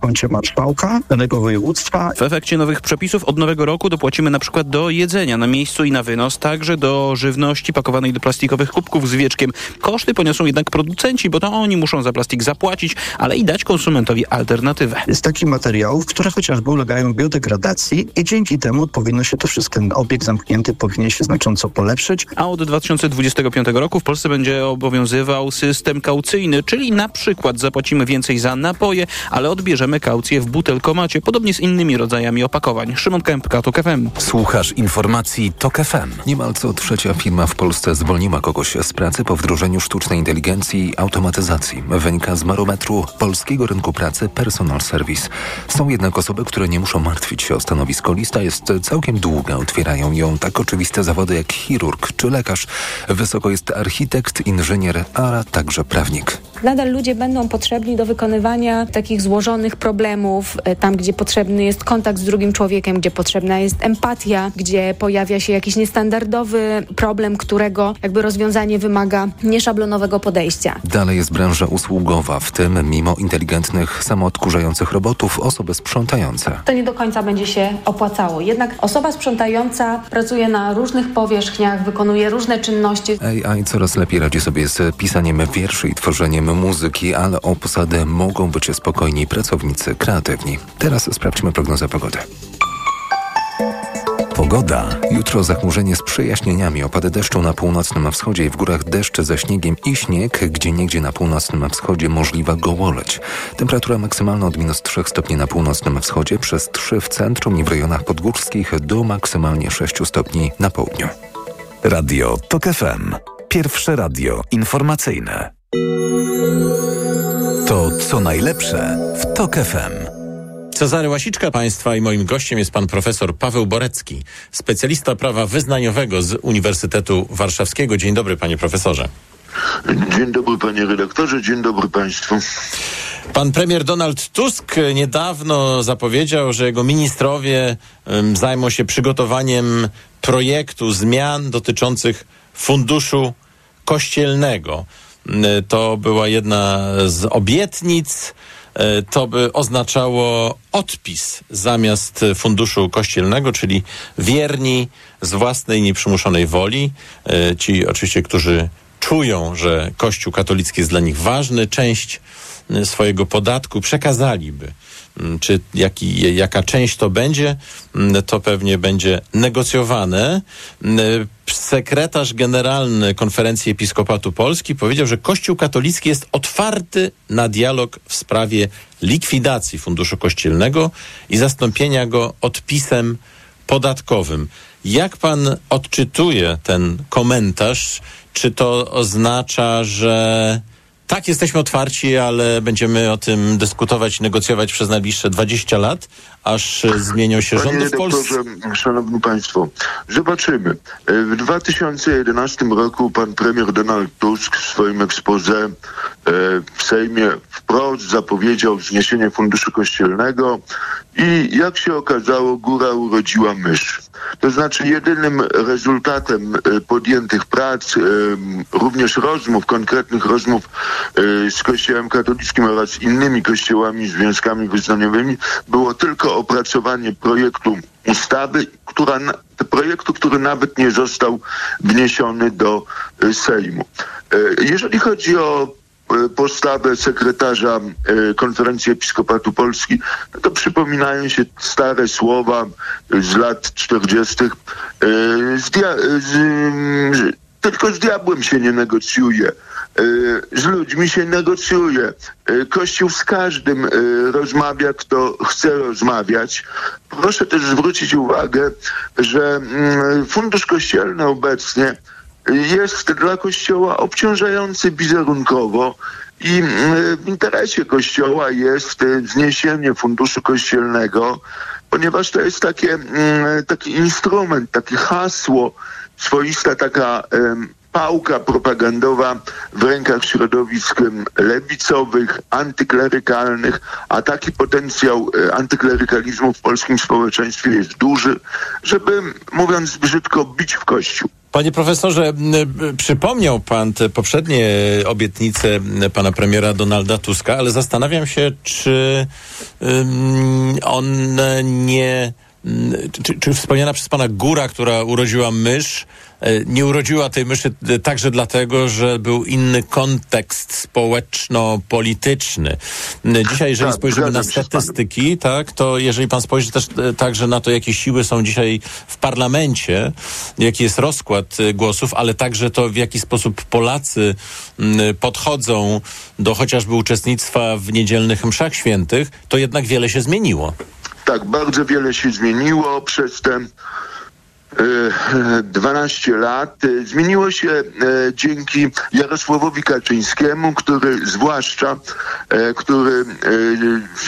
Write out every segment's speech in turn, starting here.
koncie marszałka danego województwa. W efekcie nowych przepisów od nowego roku dopłacimy na przykład do jedzenia na miejscu i na wynos, także do żywności pakowanej do plastikowych kubków z wieczkiem. Koszty poniosą jednak producenci, bo to oni muszą za plastik zapłacić, ale i dać konsumentowi alternatywę. Z takich materiałów, które chociażby ulegają biodegradacji i dzięki temu powinno się to wszystko, ten obieg zamknięty powinien się znacząco polepszyć. A od 2025 roku w Polsce będzie obowiązywał system kaucyjny, czyli na przykład zapłacimy więcej za napoje, ale odbierzemy kaucję w butelkomacie, podobnie z innymi rodzajami opakowań. Szymon Kępka, TOK FM. Słuchasz informacji TOK FM. Niemal co trzecia firma w Polsce zwolniła kogoś z pracy po wdrożeniu sztucznej inteligencji i automatyzacji. Wynika z barometru polskiego rynku pracy Personal Service. Są jednak osoby, które nie muszą martwić się o stanowisko. Lista jest całkiem długa. Otwierają ją tak oczywiste zawody jak chirurg czy lekarz. Wysoko jest architekt, inżynier, a także prawnik. Nadal ludzie będą potrzebni do wykonywania takich złożonych problemów, e, tam gdzie potrzebny jest kontakt z drugim człowiekiem, gdzie potrzebna jest empatia, gdzie pojawia się jakiś niestandardowy problem, którego jakby rozwiązanie wymaga nieszablonowego podejścia. Dalej jest branża usługowa, w tym mimo inteligentnych, samoodkurzających robotów osoby sprzątające. To nie do końca będzie się opłacało. Jednak osoba sprzątająca pracuje na różnych powierzchniach, wykonuje różne czynności. AI coraz lepiej radzi sobie z pisaniem wierszy i tworzeniem muzyki, ale o posadę mogą być spokojni pracownicy kreatywni. Teraz sprawdźmy prognozę pogody. Pogoda. Jutro zachmurzenie z przejaśnieniami, opady deszczu na północnym wschodzie i w górach deszcze ze śniegiem i śnieg, gdzie niegdzie na północnym wschodzie możliwa gołoleć. Temperatura maksymalna od minus 3 stopni na północnym wschodzie, przez 3 w centrum i w rejonach podgórskich do maksymalnie 6 stopni na południu. Radio TOK FM. Pierwsze radio informacyjne. To co najlepsze w TOK FM. Cezary Łasiczka Państwa i moim gościem jest pan profesor Paweł Borecki, specjalista prawa wyznaniowego z Uniwersytetu Warszawskiego. Dzień dobry panie profesorze. Dzień dobry panie redaktorze, dzień dobry państwu. Pan premier Donald Tusk niedawno zapowiedział, że jego ministrowie um, zajmą się przygotowaniem projektu zmian dotyczących funduszu kościelnego. To była jedna z obietnic. To by oznaczało odpis zamiast funduszu kościelnego, czyli wierni z własnej nieprzymuszonej woli. Ci oczywiście, którzy czują, że Kościół katolicki jest dla nich ważny, część swojego podatku przekazaliby. Czy jaki, jaka część to będzie, to pewnie będzie negocjowane. Sekretarz generalny Konferencji Episkopatu Polski powiedział, że Kościół katolicki jest otwarty na dialog w sprawie likwidacji Funduszu Kościelnego i zastąpienia go odpisem podatkowym. Jak pan odczytuje ten komentarz? Czy to oznacza, że tak, jesteśmy otwarci, ale będziemy o tym dyskutować, negocjować przez najbliższe 20 lat, aż zmienią się Panie rządy w Polsce. Szanowni Państwo, zobaczymy. W 2011 roku pan premier Donald Tusk w swoim ekspoze w Sejmie wprost zapowiedział zniesienie funduszu kościelnego i jak się okazało, góra urodziła mysz. To znaczy jedynym rezultatem podjętych prac, również rozmów, konkretnych rozmów z Kościołem katolickim oraz innymi kościołami, związkami wyznaniowymi, było tylko opracowanie projektu ustawy, która, projektu, który nawet nie został wniesiony do Sejmu. Jeżeli chodzi o postawę sekretarza Konferencji Episkopatu Polski, no to przypominają się stare słowa z lat 40. Z z, tylko z diabłem się nie negocjuje. Z ludźmi się negocjuje. Kościół z każdym rozmawia, kto chce rozmawiać. Proszę też zwrócić uwagę, że Fundusz Kościelny obecnie jest dla Kościoła obciążający wizerunkowo i w interesie Kościoła jest zniesienie Funduszu Kościelnego, ponieważ to jest takie, taki instrument, takie hasło, swoista taka pałka propagandowa w rękach środowisk lewicowych, antyklerykalnych, a taki potencjał antyklerykalizmu w polskim społeczeństwie jest duży, żeby, mówiąc brzydko, bić w kościół. Panie profesorze, m, przypomniał pan te poprzednie obietnice pana premiera Donalda Tuska, ale zastanawiam się, czy one nie. Czy, czy wspomniana przez pana góra, która urodziła mysz, e, nie urodziła tej myszy e, także dlatego, że był inny kontekst społeczno-polityczny. M, Dzisiaj, jeżeli tak, spojrzymy na statystyki, tak, to jeżeli pan spojrzy też e, także na to, jakie siły są dzisiaj w parlamencie, jaki jest rozkład e, głosów, ale także to, w jaki sposób Polacy podchodzą do chociażby uczestnictwa w niedzielnych mszach świętych, to jednak wiele się zmieniło. Tak, bardzo wiele się zmieniło przez te e, 12 lat. E, Zmieniło się e, dzięki Jarosławowi Kaczyńskiemu, który zwłaszcza, e, który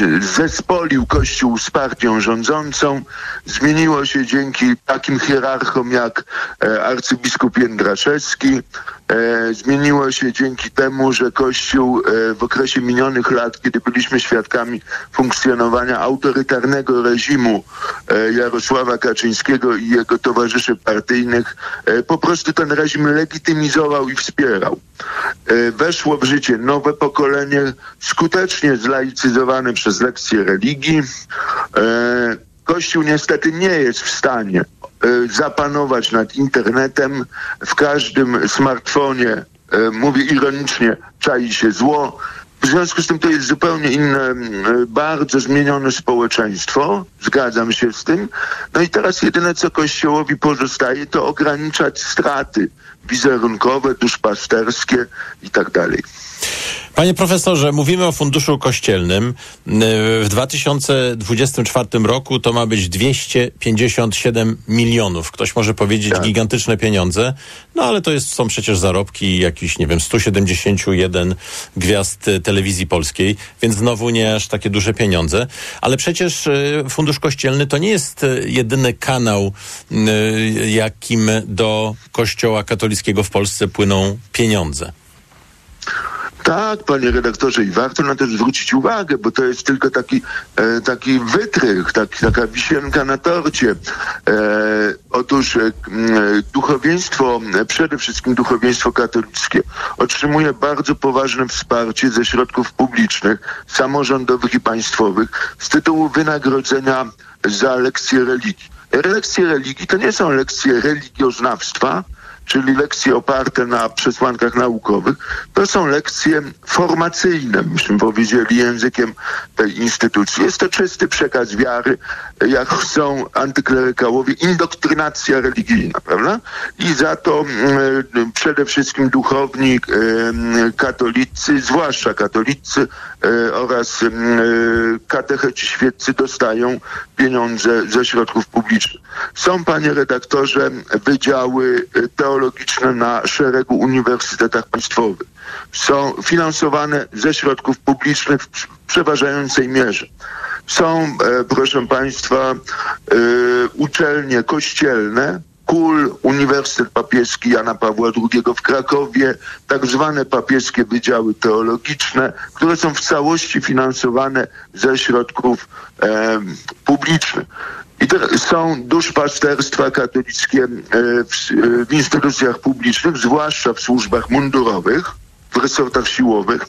e, zespolił Kościół z partią rządzącą. Zmieniło się dzięki takim hierarchom jak e, arcybiskup Jędraszewski. E, zmieniło się dzięki temu, że Kościół e, w okresie minionych lat, kiedy byliśmy świadkami funkcjonowania autorytarnego reżimu e, Jarosława Kaczyńskiego i jego towarzyszy partyjnych, e, po prostu ten reżim legitymizował i wspierał. E, Weszło w życie nowe pokolenie, skutecznie zlaicyzowane przez lekcje religii. E, Kościół niestety nie jest w stanie zapanować nad internetem. W każdym smartfonie, mówię ironicznie, czai się zło. W związku z tym to jest zupełnie inne, m, e, bardzo zmienione społeczeństwo. Zgadzam się z tym. No i teraz jedyne, co Kościołowi pozostaje, to ograniczać straty wizerunkowe, duszpasterskie i tak dalej. Panie profesorze, mówimy o funduszu kościelnym. W 2024 roku to ma być 257 milionów. Ktoś może powiedzieć Tak. gigantyczne pieniądze, no ale to jest, są przecież zarobki jakichś, nie wiem, 171 gwiazd y, telewizji polskiej, więc znowu nie aż takie duże pieniądze. Ale przecież y, fundusz kościelny to nie jest y, jedyny kanał, jakim do kościoła katolickiego w Polsce płyną pieniądze. Tak, panie redaktorze, i warto na to zwrócić uwagę, bo to jest tylko taki, e, taki wytrych, taki, taka wisienka na torcie. E, otóż e, m, duchowieństwo, e, przede wszystkim duchowieństwo katolickie, otrzymuje bardzo poważne wsparcie ze środków publicznych, samorządowych i państwowych z tytułu wynagrodzenia za lekcje religii. Lekcje religii to nie są lekcje religioznawstwa, czyli lekcje oparte na przesłankach naukowych, to są lekcje formacyjne, byśmy powiedzieli językiem tej instytucji. Jest to czysty przekaz wiary, jak chcą antyklerykałowie, indoktrynacja religijna, prawda? I za to mm, przede wszystkim duchowni em, katolicy, zwłaszcza katolicy e, oraz mm, katecheci świeccy dostają pieniądze ze środków publicznych. Są, panie redaktorze, wydziały e, teologiczne na szeregu uniwersytetach państwowych. Są finansowane ze środków publicznych w pr- przeważającej mierze. Są, e, proszę państwa, e, uczelnie kościelne, KUL, Uniwersytet Papieski Jana Pawła II w Krakowie, tak zwane papieskie wydziały teologiczne, które są w całości finansowane ze środków em, publicznych. I te, są duszpasterstwa katolickie e, w, e, w instytucjach publicznych, zwłaszcza w służbach mundurowych, w resortach siłowych.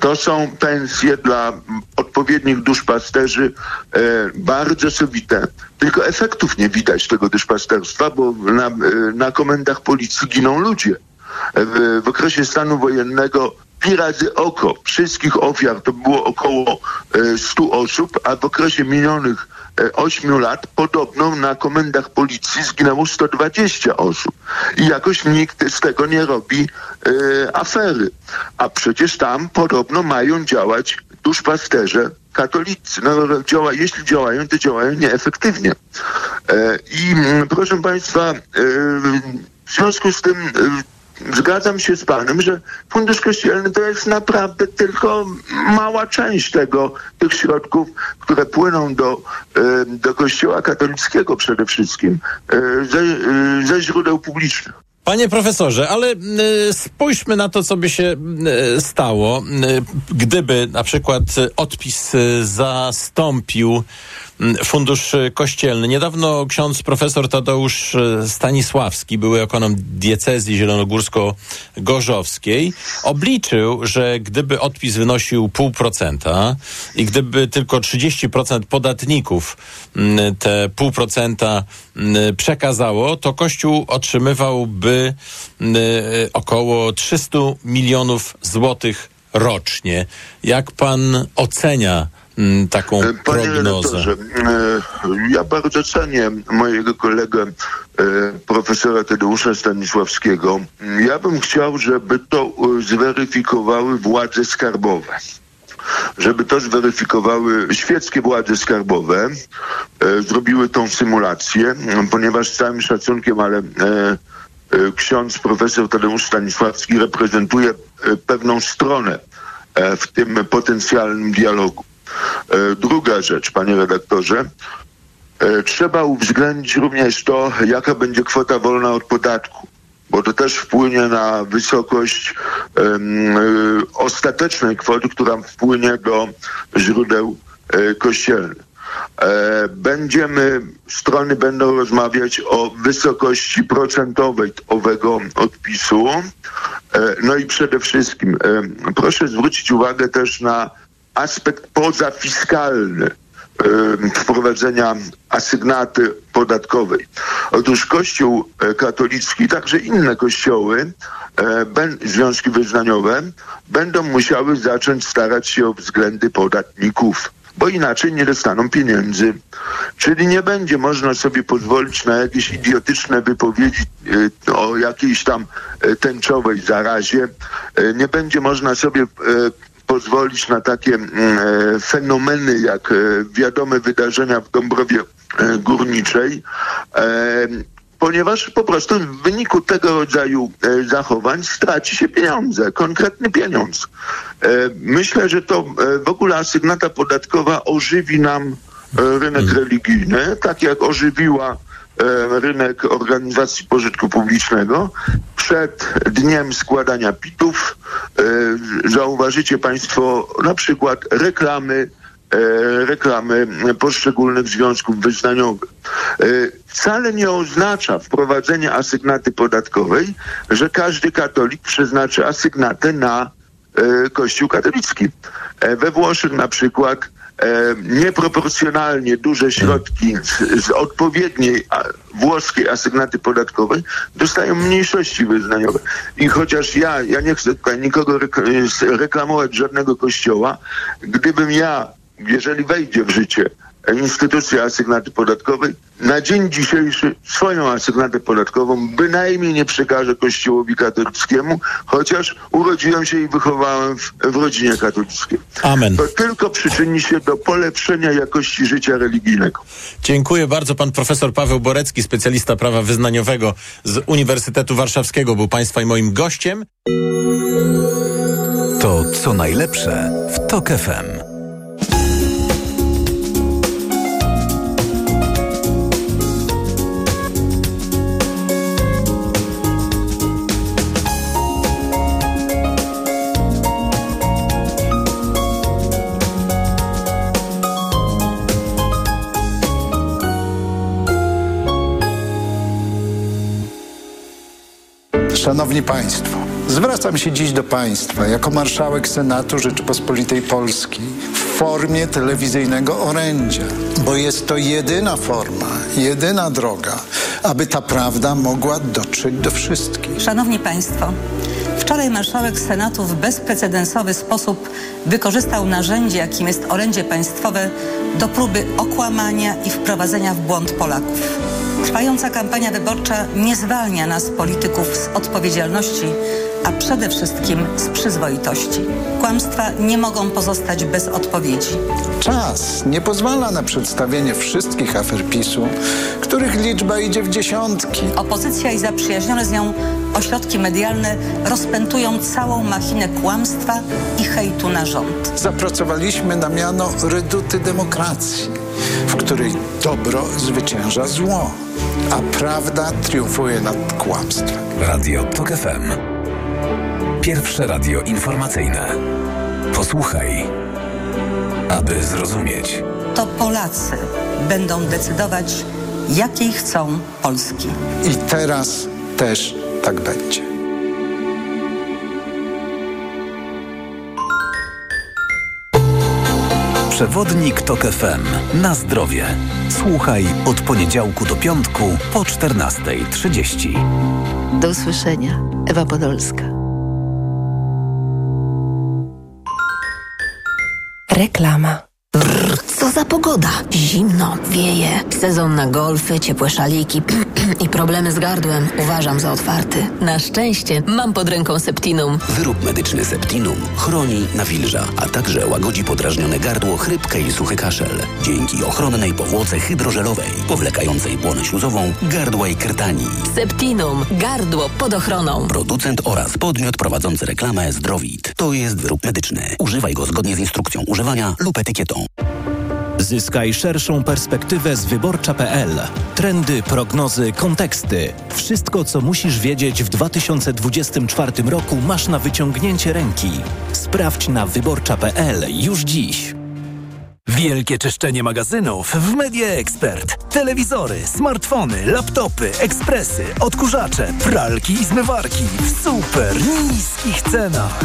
To są pensje dla odpowiednich duszpasterzy e, bardzo sobite. Tylko efektów nie widać tego duszpasterstwa, bo na, e, na komendach policji giną ludzie. W, w okresie stanu wojennego pi razy oko wszystkich ofiar to było około e, 100 osób, a w okresie minionych 8 lat podobno na komendach policji zginęło 120 osób. I jakoś nikt z tego nie robi e, afery. A przecież tam podobno mają działać duszpasterze katolicy. No, działa, jeśli działają, to działają nieefektywnie. E, I mm, proszę Państwa, e, w związku z tym Zgadzam się z panem, że fundusz kościelny to jest naprawdę tylko mała część tego, tych środków, które płyną do, e, do kościoła katolickiego przede wszystkim e, ze, e, ze źródeł publicznych. Panie profesorze, ale spójrzmy na to, co by się stało, gdyby na przykład odpis zastąpił fundusz e, kościelny. Niedawno ksiądz profesor Tadeusz e, Stanisławski, były ekonom diecezji zielonogórsko-gorzowskiej, obliczył, że gdyby odpis wynosił pół procenta i gdyby tylko 30% podatników te pół procenta mm, przekazało, to Kościół otrzymywałby e, około 300 milionów złotych rocznie. Jak pan ocenia taką Panie prognozę? e, ja bardzo cenię mojego kolegę e, profesora Tadeusza Stanisławskiego. Ja bym chciał, żeby to e, zweryfikowały władze skarbowe. Żeby to zweryfikowały świeckie władze skarbowe, e, zrobiły tą symulację, ponieważ z całym szacunkiem, ale e, e, ksiądz profesor Tadeusz Stanisławski reprezentuje e, pewną stronę e, w tym potencjalnym dialogu. E, Druga rzecz, panie redaktorze, e, trzeba uwzględnić również to, jaka będzie kwota wolna od podatku, bo to też wpłynie na wysokość e, ostatecznej kwoty, która wpłynie do źródeł kościelnych. E, Będziemy, strony będą rozmawiać o wysokości procentowej owego odpisu. E, No i przede wszystkim e, proszę zwrócić uwagę też na aspekt pozafiskalny wprowadzenia asygnaty podatkowej. Otóż Kościół e, katolicki, także inne kościoły, e, związki wyznaniowe będą musiały zacząć starać się o względy podatników bo inaczej nie dostaną pieniędzy. Czyli nie będzie można sobie pozwolić na jakieś idiotyczne wypowiedzi e, o jakiejś tam tęczowej zarazie. Nie będzie można sobie pozwolić na takie mm, e, fenomeny jak e, wiadome wydarzenia w Dąbrowie e, Górniczej. Ponieważ po prostu w wyniku tego rodzaju e, zachowań straci się pieniądze, konkretny pieniądz. E, myślę, że to e, w ogóle asygnata podatkowa ożywi nam rynek religijny, tak jak ożywiła rynek organizacji pożytku publicznego. Przed dniem składania pitów e, zauważycie Państwo na przykład reklamy e, reklamy poszczególnych związków wyznaniowych. E, Wcale nie oznacza wprowadzenie asygnaty podatkowej, że każdy katolik przeznaczy asygnatę na e, Kościół katolicki. E, We Włoszech na przykład e, nieproporcjonalnie duże środki z, odpowiedniej włoskiej asygnaty podatkowej dostają mniejszości wyznaniowe. I chociaż ja, ja nie chcę tutaj nikogo rek- reklamować żadnego kościoła, gdybym ja, jeżeli wejdzie w życie instytucja asygnaty podatkowej, na dzień dzisiejszy swoją asygnatę podatkową bynajmniej nie przekażę Kościołowi katolickiemu, chociaż urodziłem się i wychowałem w, w rodzinie katolickiej. Amen. To tylko przyczyni się do polepszenia jakości życia religijnego. Dziękuję bardzo. Pan profesor Paweł Borecki, specjalista prawa wyznaniowego z Uniwersytetu Warszawskiego, był Państwa i moim gościem. To co najlepsze w TOK FM. Szanowni Państwo, zwracam się dziś do Państwa jako marszałek Senatu Rzeczypospolitej Polskiej w formie telewizyjnego orędzia, bo jest to jedyna forma, jedyna droga, aby ta prawda mogła dotrzeć do wszystkich. Szanowni Państwo, wczoraj marszałek Senatu w bezprecedensowy sposób wykorzystał narzędzie, jakim jest orędzie państwowe, do próby okłamania i wprowadzenia w błąd Polaków. Trwająca kampania wyborcza nie zwalnia nas, polityków, z odpowiedzialności, a przede wszystkim z przyzwoitości. Kłamstwa nie mogą pozostać bez odpowiedzi. Czas nie pozwala na przedstawienie wszystkich afer PiSu, których liczba idzie w dziesiątki. Opozycja i zaprzyjaźnione z nią ośrodki medialne rozpętują całą machinę kłamstwa i hejtu na rząd. Zapracowaliśmy na miano reduty demokracji, której dobro zwycięża zło, a prawda triumfuje nad kłamstwem. Radio TOK FM. Pierwsze radio informacyjne. Posłuchaj. aby zrozumieć. To Polacy będą decydować, jakiej chcą Polski. I teraz też tak będzie. Przewodnik TOK FM. Na zdrowie. Słuchaj od poniedziałku do piątku po 14.30. Do usłyszenia. Ewa Podolska. Reklama. Za pogoda? Zimno, wieje. Sezon na golfy, ciepłe szaliki i problemy z gardłem uważam za otwarty. Na szczęście mam pod ręką Septinum. Wyrób medyczny Septinum chroni, nawilża, a także łagodzi podrażnione gardło, chrypkę i suchy kaszel. Dzięki ochronnej powłoce hydrożelowej, powlekającej błonę śluzową, gardła i krtani. Septinum. Gardło pod ochroną. Producent oraz podmiot prowadzący reklamę Zdrowit. To jest wyrób medyczny. Używaj go zgodnie z instrukcją używania lub etykietą. Zyskaj szerszą perspektywę z wyborcza.pl. Trendy, prognozy, konteksty. Wszystko, co musisz wiedzieć w 2024 roku, masz na wyciągnięcie ręki. Sprawdź na wyborcza.pl już dziś. Wielkie czyszczenie magazynów w Media Expert. Telewizory, smartfony, laptopy, ekspresy, odkurzacze, pralki i zmywarki w super niskich cenach.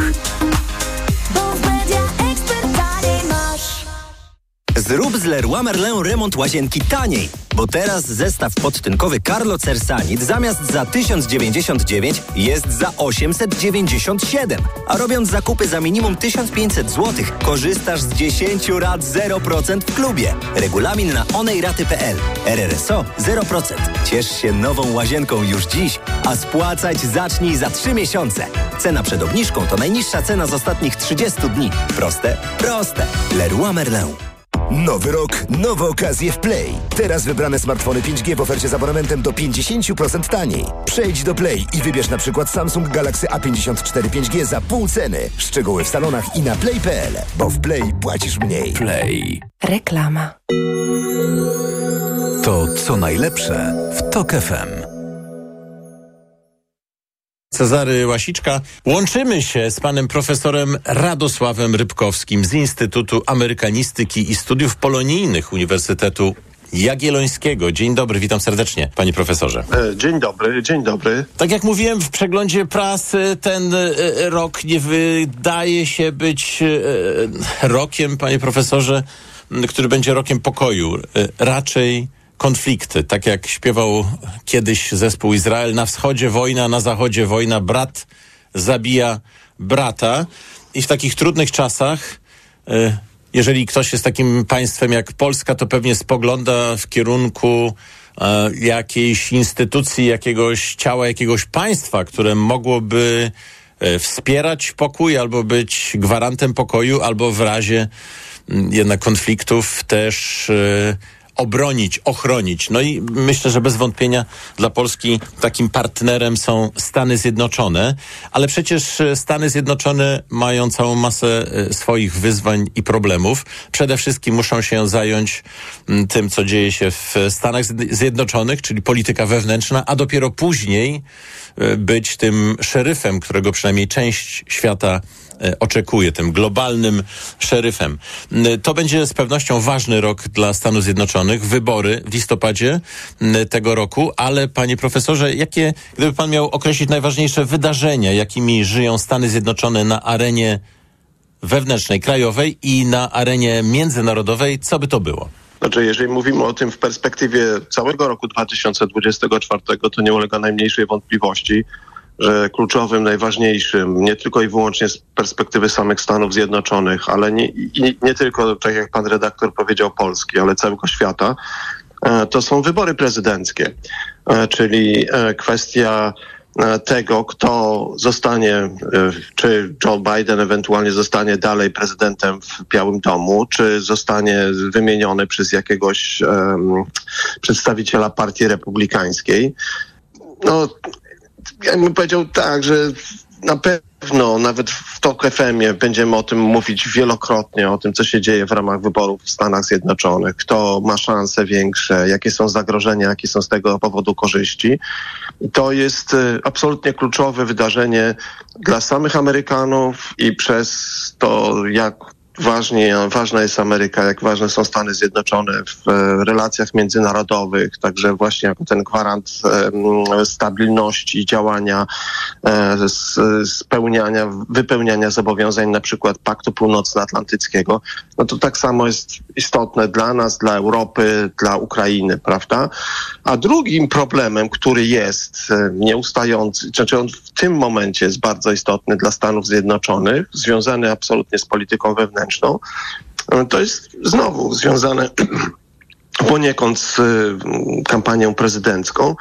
Zrób z Leroy Merlin remont łazienki taniej, bo teraz zestaw podtynkowy Carlo Cersanit zamiast za 1099 jest za 897. A robiąc zakupy za minimum 1500 zł, korzystasz z 10 rat 0% w klubie. Regulamin na onejraty.pl. RRSO 0%. Ciesz się nową łazienką już dziś, a spłacać zacznij za 3 miesiące. Cena przed obniżką to najniższa cena z ostatnich 30 dni. Proste? Proste. Leroy Merlin. Nowy rok, nowe okazje w Play. Teraz wybrane smartfony 5G w ofercie z abonamentem do 50% taniej. Przejdź do Play i wybierz na przykład Samsung Galaxy A54 5G za pół ceny. Szczegóły w salonach i na play.pl, bo w Play płacisz mniej. Play. Reklama. To co najlepsze w TOK FM. Cezary Łasiczka. Łączymy się z panem profesorem Radosławem Rybkowskim z Instytutu Amerykanistyki i Studiów Polonijnych Uniwersytetu Jagiellońskiego. Dzień dobry, witam serdecznie, panie profesorze. Dzień dobry, dzień dobry. Tak jak mówiłem w przeglądzie prasy, ten e, rok nie wydaje się być e, rokiem, panie profesorze, który będzie rokiem pokoju. E, raczej konflikty. Tak jak śpiewał kiedyś zespół Izrael, na wschodzie wojna, na zachodzie wojna, brat zabija brata. I w takich trudnych czasach, jeżeli ktoś jest takim państwem jak Polska, to pewnie spogląda w kierunku jakiejś instytucji, jakiegoś ciała, jakiegoś państwa, które mogłoby wspierać pokój albo być gwarantem pokoju, albo w razie jednak konfliktów też obronić, ochronić. No i myślę, że bez wątpienia dla Polski takim partnerem są Stany Zjednoczone, ale przecież Stany Zjednoczone mają całą masę swoich wyzwań i problemów. Przede wszystkim muszą się zająć tym, co dzieje się w Stanach Zjednoczonych, czyli polityka wewnętrzna, a dopiero później być tym szeryfem, którego przynajmniej część świata oczekuje, tym globalnym szeryfem. To będzie z pewnością ważny rok dla Stanów Zjednoczonych, wybory w listopadzie tego roku, ale panie profesorze, jakie, gdyby pan miał określić najważniejsze wydarzenia, jakimi żyją Stany Zjednoczone na arenie wewnętrznej, krajowej i na arenie międzynarodowej, co by to było? Znaczy, jeżeli mówimy o tym w perspektywie całego roku 2024, to nie ulega najmniejszej wątpliwości, że kluczowym, najważniejszym, nie tylko i wyłącznie z perspektywy samych Stanów Zjednoczonych, ale nie, nie tylko, tak jak pan redaktor powiedział, Polski, ale całego świata, to są wybory prezydenckie, czyli kwestia tego, kto zostanie, czy Joe Biden ewentualnie zostanie dalej prezydentem w Białym Domu, czy zostanie wymieniony przez jakiegoś um, przedstawiciela partii republikańskiej. No, ja bym powiedział tak, że na pewno nawet w TOK FM-ie będziemy o tym mówić wielokrotnie, o tym, co się dzieje w ramach wyborów w Stanach Zjednoczonych, kto ma szanse większe, jakie są zagrożenia, jakie są z tego powodu korzyści. To jest absolutnie kluczowe wydarzenie dla samych Amerykanów i przez to, jak ważni, ważna jest Ameryka, jak ważne są Stany Zjednoczone w e, relacjach międzynarodowych, także właśnie jako ten gwarant e, stabilności działania, e, spełniania, wypełniania zobowiązań na przykład Paktu Północnoatlantyckiego, no to tak samo jest istotne dla nas, dla Europy, dla Ukrainy, prawda? A drugim problemem, który jest nieustający, znaczy on w tym momencie jest bardzo istotny dla Stanów Zjednoczonych, związany absolutnie z polityką wewnętrzną, zewnętrzną, to jest znowu związane poniekąd z y, kampanią prezydencką,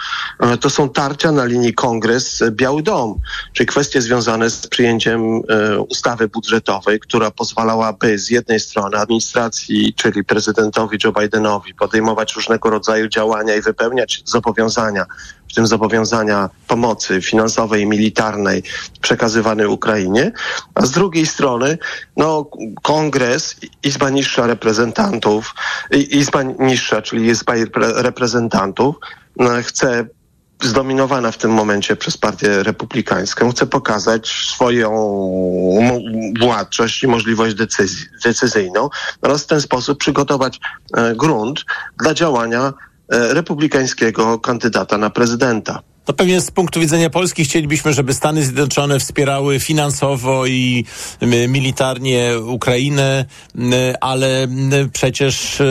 to są tarcia na linii Kongres-Biały Dom, czyli kwestie związane z przyjęciem ustawy budżetowej, która pozwalałaby z jednej strony administracji, czyli prezydentowi Joe Bidenowi podejmować różnego rodzaju działania i wypełniać zobowiązania w tym zobowiązania pomocy finansowej i militarnej przekazywanej Ukrainie, a z drugiej strony no, Kongres, Izba Niższa Reprezentantów, Izba Niższa, czyli Izba Reprezentantów no, chce zdominowana w tym momencie przez partię republikańską, chce pokazać swoją władczość i możliwość decyzji, decyzyjną oraz w ten sposób przygotować e, grunt dla działania republikańskiego kandydata na prezydenta. To pewnie z punktu widzenia Polski chcielibyśmy, żeby Stany Zjednoczone wspierały finansowo i militarnie Ukrainę, ale przecież e,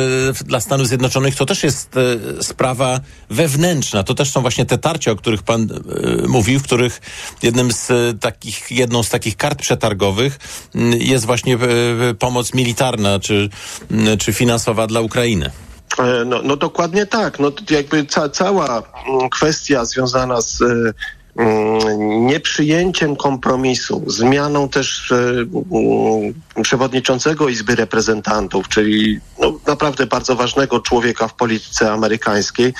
dla Stanów Zjednoczonych to też jest e, sprawa wewnętrzna. To też są właśnie te tarcia, o których pan mówił, w których jednym z takich, jedną z takich kart przetargowych jest właśnie pomoc militarna czy, czy finansowa dla Ukrainy. E, no, no dokładnie tak. No, jakby ca cała mm, kwestia związana z e, mm, nieprzyjęciem kompromisu, zmianą też e, mm, przewodniczącego Izby Reprezentantów, czyli no, naprawdę bardzo ważnego człowieka w polityce amerykańskiej,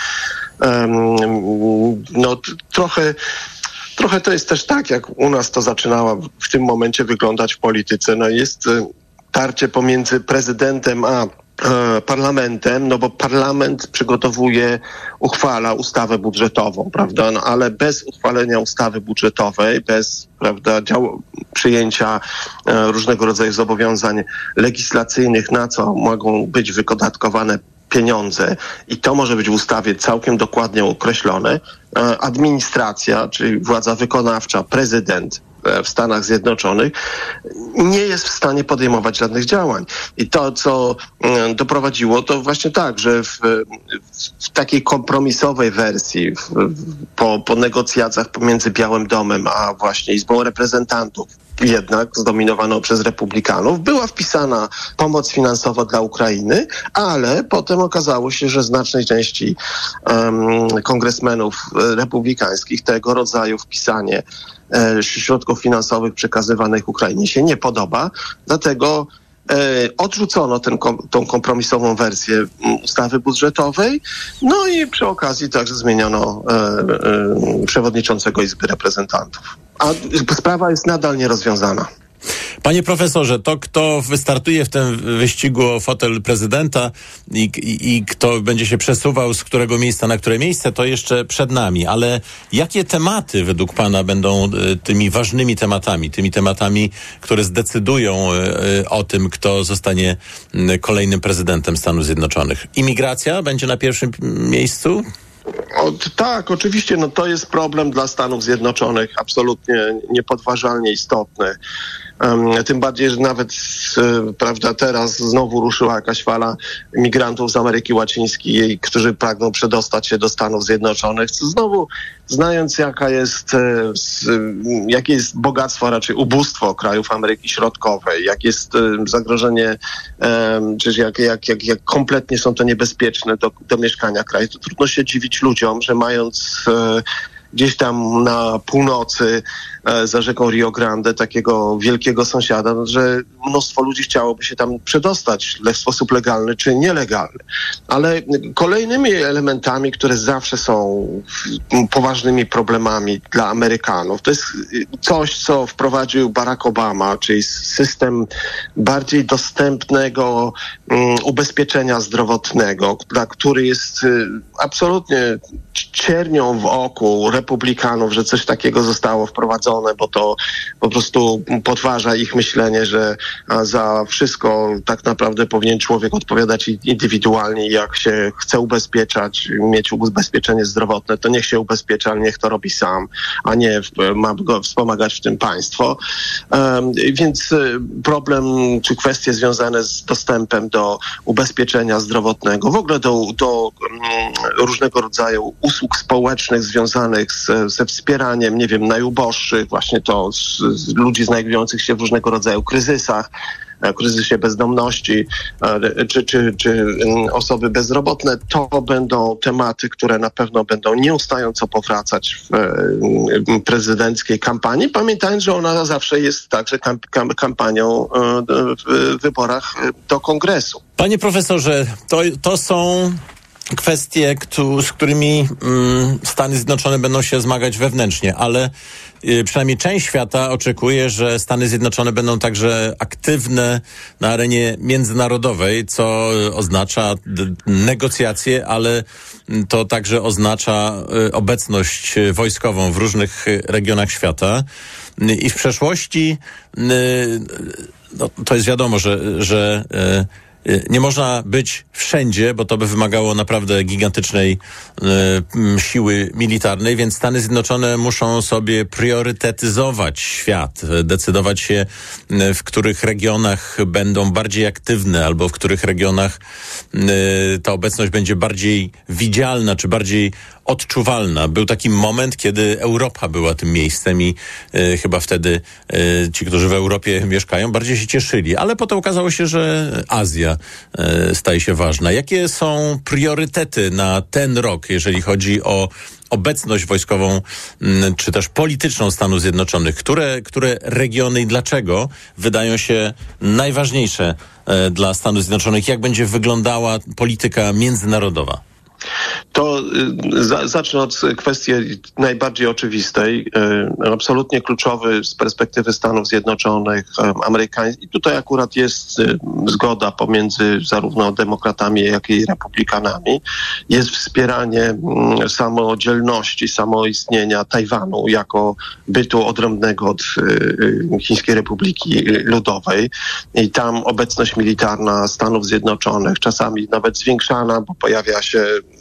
no trochę Trochę to jest też tak, jak u nas to zaczynało w tym momencie wyglądać w polityce. No jest tarcie pomiędzy prezydentem a parlamentem, no bo parlament przygotowuje, uchwala ustawę budżetową, prawda? No ale bez uchwalenia ustawy budżetowej, bez prawda, dział, przyjęcia e, różnego rodzaju zobowiązań legislacyjnych, na co mogą być wydatkowane pieniądze i to może być w ustawie całkiem dokładnie określone, e, administracja, czyli władza wykonawcza, prezydent, w Stanach Zjednoczonych nie jest w stanie podejmować żadnych działań. I to, co mm, doprowadziło, to właśnie tak, że w, w takiej kompromisowej wersji, w, po, po negocjacjach pomiędzy Białym Domem a właśnie Izbą Reprezentantów, jednak zdominowaną przez republikanów, była wpisana pomoc finansowa dla Ukrainy, ale potem okazało się, że znacznej części um, kongresmenów republikańskich tego rodzaju wpisanie e, środków finansowych przekazywanych Ukrainie się nie podoba, dlatego e, odrzucono ten, tą kompromisową wersję ustawy budżetowej, no i przy okazji także zmieniono e, e, przewodniczącego Izby Reprezentantów. A sprawa jest nadal nierozwiązana. Panie profesorze, to kto wystartuje w tym wyścigu o fotel prezydenta i, i, i, kto będzie się przesuwał z którego miejsca na które miejsce, to jeszcze przed nami. Ale jakie tematy według pana będą y, tymi ważnymi tematami, tymi tematami, które zdecydują y, o tym, kto zostanie kolejnym prezydentem Stanów Zjednoczonych? Imigracja będzie na pierwszym miejscu? O, tak, oczywiście, no to jest problem dla Stanów Zjednoczonych, absolutnie niepodważalnie istotny. Tym bardziej, że nawet e, prawda, teraz znowu ruszyła jakaś fala migrantów z Ameryki Łacińskiej, którzy pragną przedostać się do Stanów Zjednoczonych. Znowu, znając jaka jest, e, jakie jest bogactwo, a raczej ubóstwo krajów Ameryki Środkowej, jak jest e, zagrożenie, czy jak, jak, jak, jak kompletnie są to niebezpieczne do, do mieszkania kraju, to trudno się dziwić ludziom, że mając gdzieś tam na północy e, za rzeką Rio Grande, takiego wielkiego sąsiada, no, że mnóstwo ludzi chciałoby się tam przedostać w sposób legalny czy nielegalny. Ale kolejnymi elementami, które zawsze są poważnymi problemami dla Amerykanów, to jest coś, co wprowadził Barack Obama, czyli system bardziej dostępnego um, ubezpieczenia zdrowotnego, dla który jest y, absolutnie ciernią w oku republikanów, że coś takiego zostało wprowadzone, bo to po prostu podważa ich myślenie, że za wszystko tak naprawdę powinien człowiek odpowiadać indywidualnie. Jak się chce ubezpieczać, mieć ubezpieczenie zdrowotne, to niech się ubezpiecza, niech to robi sam, a nie ma go wspomagać w tym państwo. Więc y, problem czy kwestie związane z dostępem do ubezpieczenia zdrowotnego, w ogóle do, do mm, różnego rodzaju usług społecznych związanych z, ze wspieraniem, nie wiem, najuboższych, właśnie to z, z ludzi znajdujących się w różnego rodzaju kryzysach, e, kryzysie bezdomności, e, czy, czy, czy osoby bezrobotne, to będą tematy, które na pewno będą nieustająco powracać w e, prezydenckiej kampanii, pamiętając, że ona zawsze jest także kam, kam, kampanią w wyborach do kongresu. Panie profesorze, to, to są kwestie, z którymi mm, Stany Zjednoczone będą się zmagać wewnętrznie, ale y, przynajmniej część świata oczekuje, że Stany Zjednoczone będą także aktywne na arenie międzynarodowej, co oznacza negocjacje, ale mm, to także oznacza y, obecność wojskową w różnych regionach świata. I w przeszłości y, no, to jest wiadomo, że, że Nie można być wszędzie, bo to by wymagało naprawdę gigantycznej y, siły militarnej, więc Stany Zjednoczone muszą sobie priorytetyzować świat, y, decydować się, y, w których regionach będą bardziej aktywne, albo w których regionach y, ta obecność będzie bardziej widzialna, czy bardziej odczuwalna. Był taki moment, kiedy Europa była tym miejscem i y, chyba wtedy y, ci, którzy w Europie mieszkają, bardziej się cieszyli. Ale potem okazało się, że Azja y, staje się ważna. Jakie są priorytety na ten rok, jeżeli chodzi o obecność wojskową mm, czy też polityczną Stanów Zjednoczonych? Które, które regiony i dlaczego wydają się najważniejsze e, dla Stanów Zjednoczonych? Jak będzie wyglądała polityka międzynarodowa? To y, za, zacznę od kwestii najbardziej oczywistej. Y, absolutnie kluczowy z perspektywy Stanów Zjednoczonych, y, amerykańskich. I tutaj akurat jest zgoda pomiędzy zarówno demokratami, jak i republikanami. Jest wspieranie mm, samodzielności, samoistnienia Tajwanu jako bytu odrębnego od Chińskiej Republiki Ludowej. I tam obecność militarna Stanów Zjednoczonych, czasami nawet zwiększana, bo pojawia się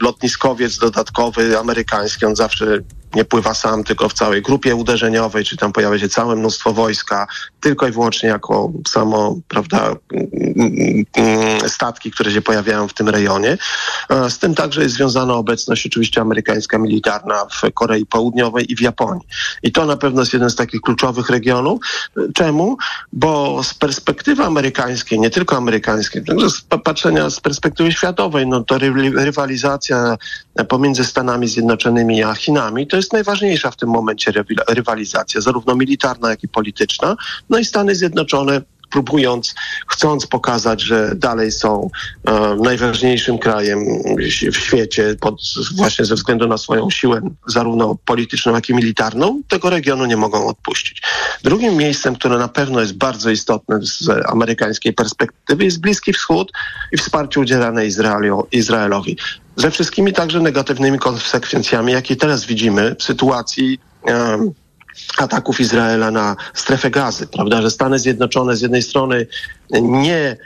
lotniskowiec dodatkowy amerykański, on zawsze nie pływa sam, tylko w całej grupie uderzeniowej, czy tam pojawia się całe mnóstwo wojska, tylko i wyłącznie jako samo, prawda, statki, które się pojawiają w tym rejonie. E, Z tym także jest związana obecność oczywiście amerykańska militarna w Korei Południowej i w Japonii. I to na pewno jest jeden z takich kluczowych regionów. Czemu? Bo z perspektywy amerykańskiej, nie tylko amerykańskiej, także z pa- patrzenia z perspektywy światowej, no to ry- rywalizacja pomiędzy Stanami Zjednoczonymi a Chinami to jest najważniejsza w tym momencie rywalizacja, zarówno militarna, jak i polityczna. No i Stany Zjednoczone próbując, chcąc pokazać, że dalej są e, najważniejszym krajem w świecie pod, właśnie ze względu na swoją siłę zarówno polityczną, jak i militarną, tego regionu nie mogą odpuścić. Drugim miejscem, które na pewno jest bardzo istotne z amerykańskiej perspektywy jest Bliski Wschód i wsparcie udzielane Izraelu, Izraelowi. Ze wszystkimi także negatywnymi konsekwencjami, jakie teraz widzimy w sytuacji em, ataków Izraela na strefę gazy, prawda, że Stany Zjednoczone z jednej strony nie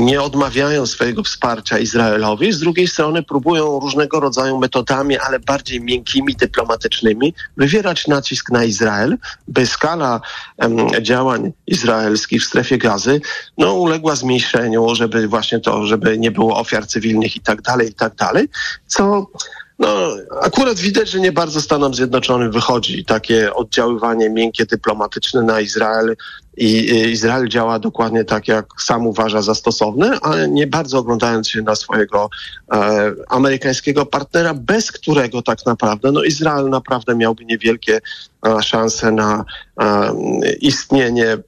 nie odmawiają swojego wsparcia Izraelowi, z drugiej strony próbują różnego rodzaju metodami, ale bardziej miękkimi, dyplomatycznymi, wywierać nacisk na Izrael, by skala działań izraelskich w strefie gazy no, uległa zmniejszeniu, żeby właśnie to, żeby nie było ofiar cywilnych i tak dalej, i tak dalej, co no, akurat widać, że nie bardzo Stanom Zjednoczonym wychodzi takie oddziaływanie miękkie, dyplomatyczne na Izrael i i Izrael działa dokładnie tak, jak sam uważa za stosowne, ale nie bardzo oglądając się na swojego e, amerykańskiego partnera, bez którego tak naprawdę no, Izrael naprawdę miałby niewielkie e, szanse na e, istnienie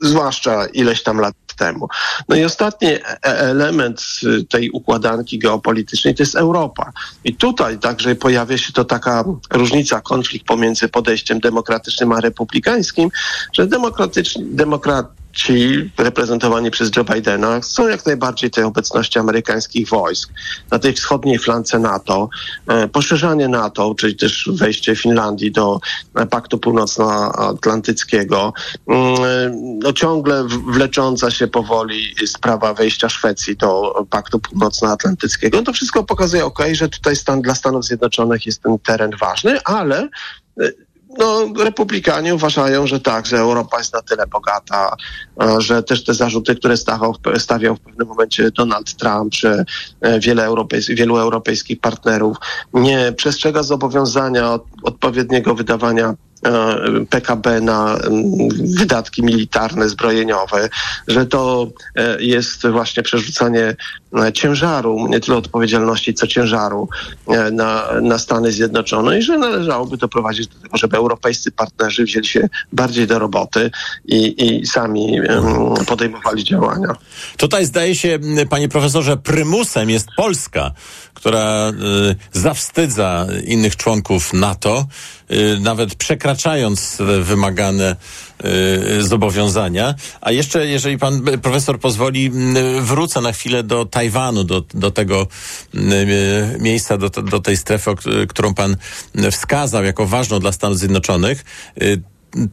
zwłaszcza ileś tam lat temu. No i ostatni e- element y, tej układanki geopolitycznej to jest Europa. I tutaj także pojawia się to taka różnica, konflikt pomiędzy podejściem demokratycznym a republikańskim, że demokratyczni, demokrat ci reprezentowani przez Joe Bidena chcą jak najbardziej tej obecności amerykańskich wojsk na tej wschodniej flance NATO, e, poszerzanie NATO, czyli też wejście Finlandii do e, Paktu Północnoatlantyckiego, mm, e, no ciągle wlecząca się powoli sprawa wejścia Szwecji do Paktu Północnoatlantyckiego. To wszystko pokazuje, ok, że tutaj stan dla Stanów Zjednoczonych jest ten teren ważny, ale no, republikanie uważają, że tak, że Europa jest na tyle bogata, e, że też te zarzuty, które stawiał, stawiał w pewnym momencie Donald Trump, że e, wiele europejs- wielu europejskich partnerów nie przestrzega zobowiązania od, odpowiedniego wydawania PKB na wydatki militarne, zbrojeniowe, że to e, jest właśnie przerzucanie e, ciężaru, nie tyle odpowiedzialności, co ciężaru e, na, na Stany Zjednoczone i że należałoby doprowadzić do tego, żeby europejscy partnerzy wzięli się bardziej do roboty i, i sami podejmowali działania. Tutaj zdaje się, panie profesorze, prymusem jest Polska, która zawstydza innych członków NATO, nawet przekraczając wymagane y, zobowiązania. A jeszcze, jeżeli pan y, profesor pozwoli, wrócę na chwilę do Tajwanu, do, do tego y, miejsca, do, do tej strefy, którą pan wskazał jako ważną dla Stanów Zjednoczonych.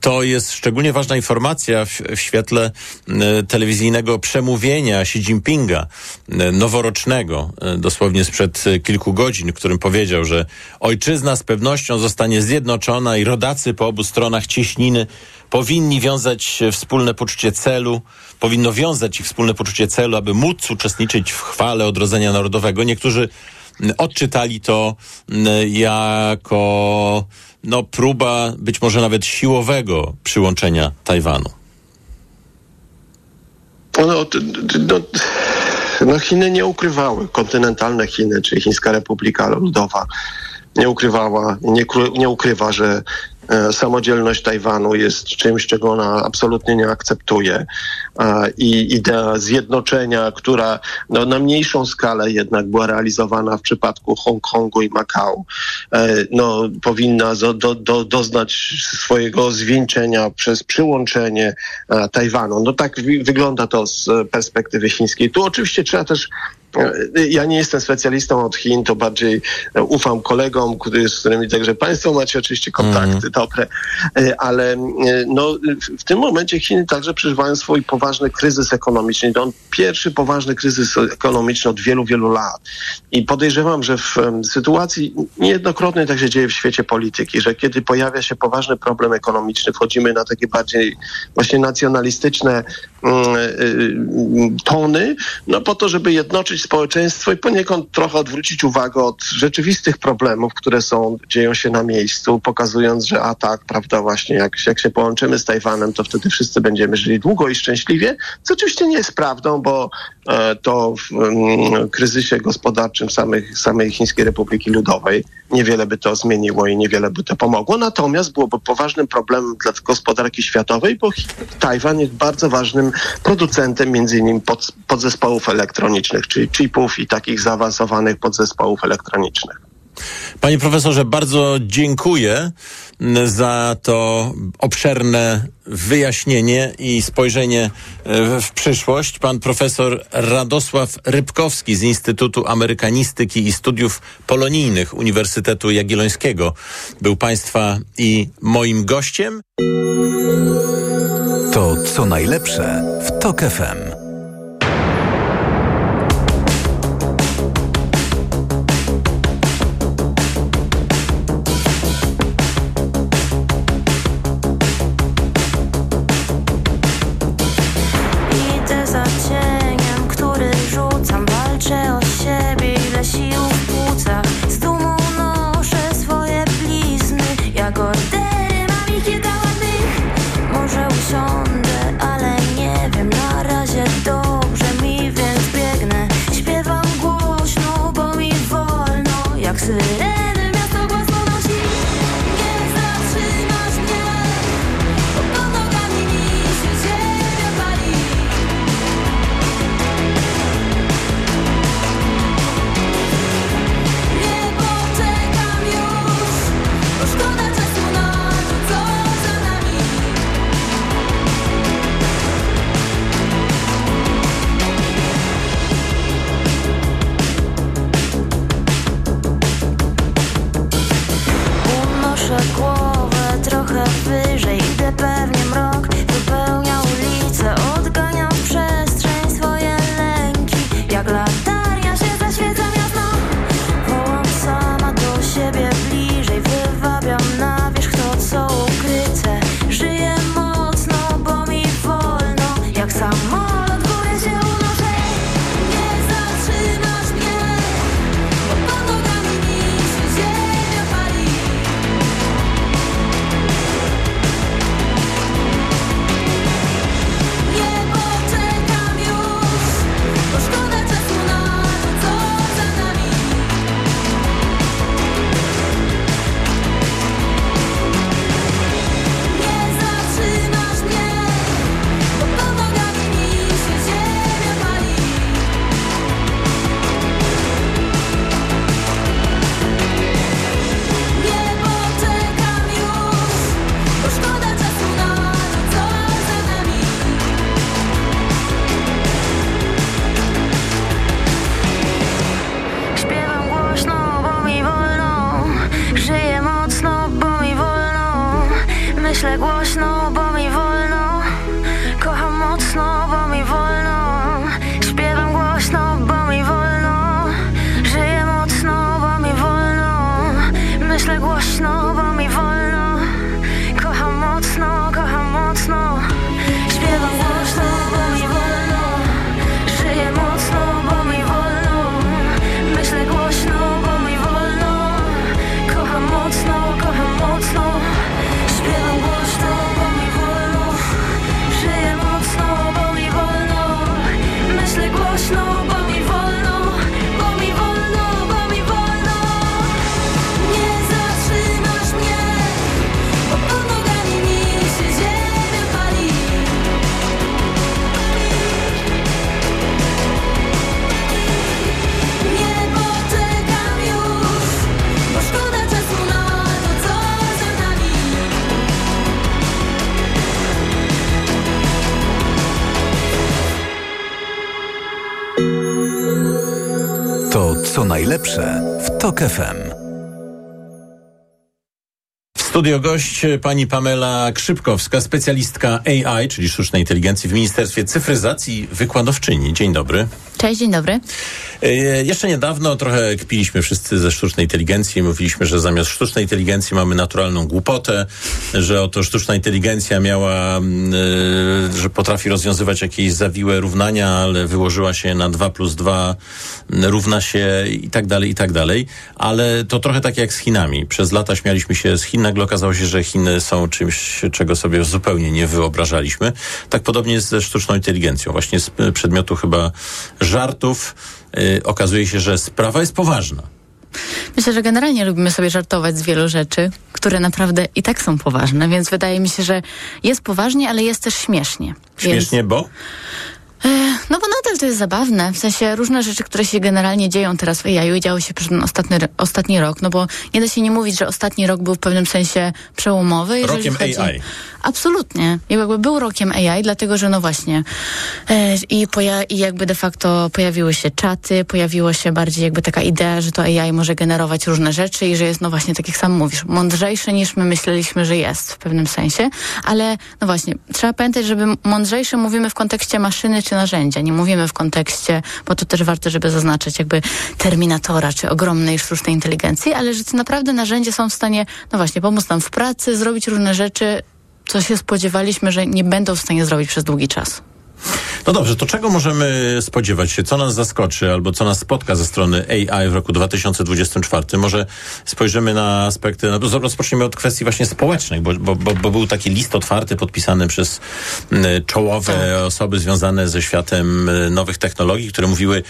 To jest szczególnie ważna informacja w, w świetle e, telewizyjnego przemówienia Xi Jinpinga, e, noworocznego, e, dosłownie sprzed kilku godzin, którym powiedział, że ojczyzna z pewnością zostanie zjednoczona i rodacy po obu stronach cieśniny powinni wiązać wspólne poczucie celu, powinno wiązać ich wspólne poczucie celu, aby móc uczestniczyć w chwale odrodzenia narodowego. Niektórzy odczytali to jako no, próba być może nawet siłowego przyłączenia Tajwanu. No, no, no Chiny nie ukrywały, kontynentalne Chiny, czyli Chińska Republika Ludowa, nie ukrywała, nie, nie ukrywa, że samodzielność Tajwanu jest czymś, czego ona absolutnie nie akceptuje. E, I idea zjednoczenia, która no, na mniejszą skalę jednak była realizowana w przypadku Hongkongu i Makao, e, no, powinna do, do, doznać swojego zwieńczenia przez przyłączenie e, Tajwanu. No tak wygląda to z e, perspektywy chińskiej. Tu oczywiście trzeba też e, ja nie jestem specjalistą od Chin, to bardziej e, ufam kolegom, z którymi także Państwo macie oczywiście kontakty dobre, E, ale e, no, w- tym momencie Chiny także przeżywają swój poważny kryzys ekonomiczny. To on pierwszy poważny kryzys ekonomiczny od wielu, wielu lat. I podejrzewam, że w sytuacji niejednokrotnie tak się dzieje w świecie polityki, że kiedy pojawia się poważny problem ekonomiczny, wchodzimy na takie bardziej właśnie nacjonalistyczne mm, y, y, tony, no po to, żeby jednoczyć społeczeństwo i poniekąd trochę odwrócić uwagę od rzeczywistych problemów, które są, dzieją się na miejscu, pokazując, że a tak, prawda, właśnie jak, jak się połączymy z Tajwanem, to wtedy wszyscy będziemy żyli długo i szczęśliwie, co oczywiście nie jest prawdą, bo e, to w mm, kryzysie gospodarczym samych, samej Chińskiej Republiki Ludowej niewiele by to zmieniło i niewiele by to pomogło. Natomiast byłoby poważnym problemem dla gospodarki światowej, bo Tajwan jest bardzo ważnym producentem między innymi pod, podzespołów elektronicznych, czyli chipów i takich zaawansowanych podzespołów elektronicznych. Panie profesorze, bardzo dziękuję m, za to obszerne wyjaśnienie i spojrzenie e, w przyszłość. Pan profesor Radosław Rybkowski z Instytutu Amerykanistyki i Studiów Polonijnych Uniwersytetu Jagiellońskiego był Państwa i moim gościem. To co najlepsze w TOK FM. Najlepsze w TOK FM. W studio gość pani Pamela Krzypkowska, specjalistka AI, czyli sztucznej inteligencji w Ministerstwie Cyfryzacji, wykładowczyni. Dzień dobry. Cześć, dzień dobry. E, jeszcze niedawno trochę kpiliśmy wszyscy ze sztucznej inteligencji. Mówiliśmy, że zamiast sztucznej inteligencji mamy naturalną głupotę, że oto sztuczna inteligencja miała, mm, e, że potrafi rozwiązywać jakieś zawiłe równania, ale wyłożyła się na 2 plus 2 mm, równa się i tak dalej, i tak dalej. Ale to trochę tak jak z Chinami. Przez lata śmialiśmy się z Chin, nagle okazało się, że Chiny są czymś, czego sobie zupełnie nie wyobrażaliśmy. Tak podobnie jest ze sztuczną inteligencją. Właśnie z e, przedmiotu chyba żartów y, okazuje się, że sprawa jest poważna. Myślę, że generalnie lubimy sobie żartować z wielu rzeczy, które naprawdę i tak są poważne, więc wydaje mi się, że jest poważnie, ale jest też śmiesznie. Śmiesznie, bo? Więc, no bo nadal to jest zabawne, w sensie różne rzeczy, które się generalnie dzieją teraz w AI i działy się przez ten ostatni, ostatni rok, no bo nie da się nie mówić, że ostatni rok był w pewnym sensie przełomowy. Rokiem chodzi... AI. Absolutnie. Jakby był rokiem AI, dlatego że no właśnie e, i, poja- i jakby de facto pojawiły się czaty, pojawiło się bardziej jakby taka idea, że to AI może generować różne rzeczy i że jest no właśnie, tak jak sam mówisz, mądrzejszy niż my myśleliśmy, że jest w pewnym sensie, ale no właśnie, trzeba pamiętać, żeby mądrzejszy mówimy w kontekście maszyny czy narzędzia, nie mówimy w kontekście, bo to też warto, żeby zaznaczyć jakby terminatora czy ogromnej sztucznej inteligencji, ale że to naprawdę narzędzia są w stanie, no właśnie, pomóc nam w pracy, zrobić różne rzeczy, co się spodziewaliśmy, że nie będą w stanie zrobić przez długi czas. No dobrze, to czego możemy spodziewać się? Co nas zaskoczy albo co nas spotka ze strony AI w roku 2024? Może spojrzymy na aspekty, no, rozpoczniemy od kwestii właśnie społecznych, bo, bo, bo, był taki list otwarty podpisany przez m, czołowe Tak. osoby związane ze światem m, nowych technologii, które mówiły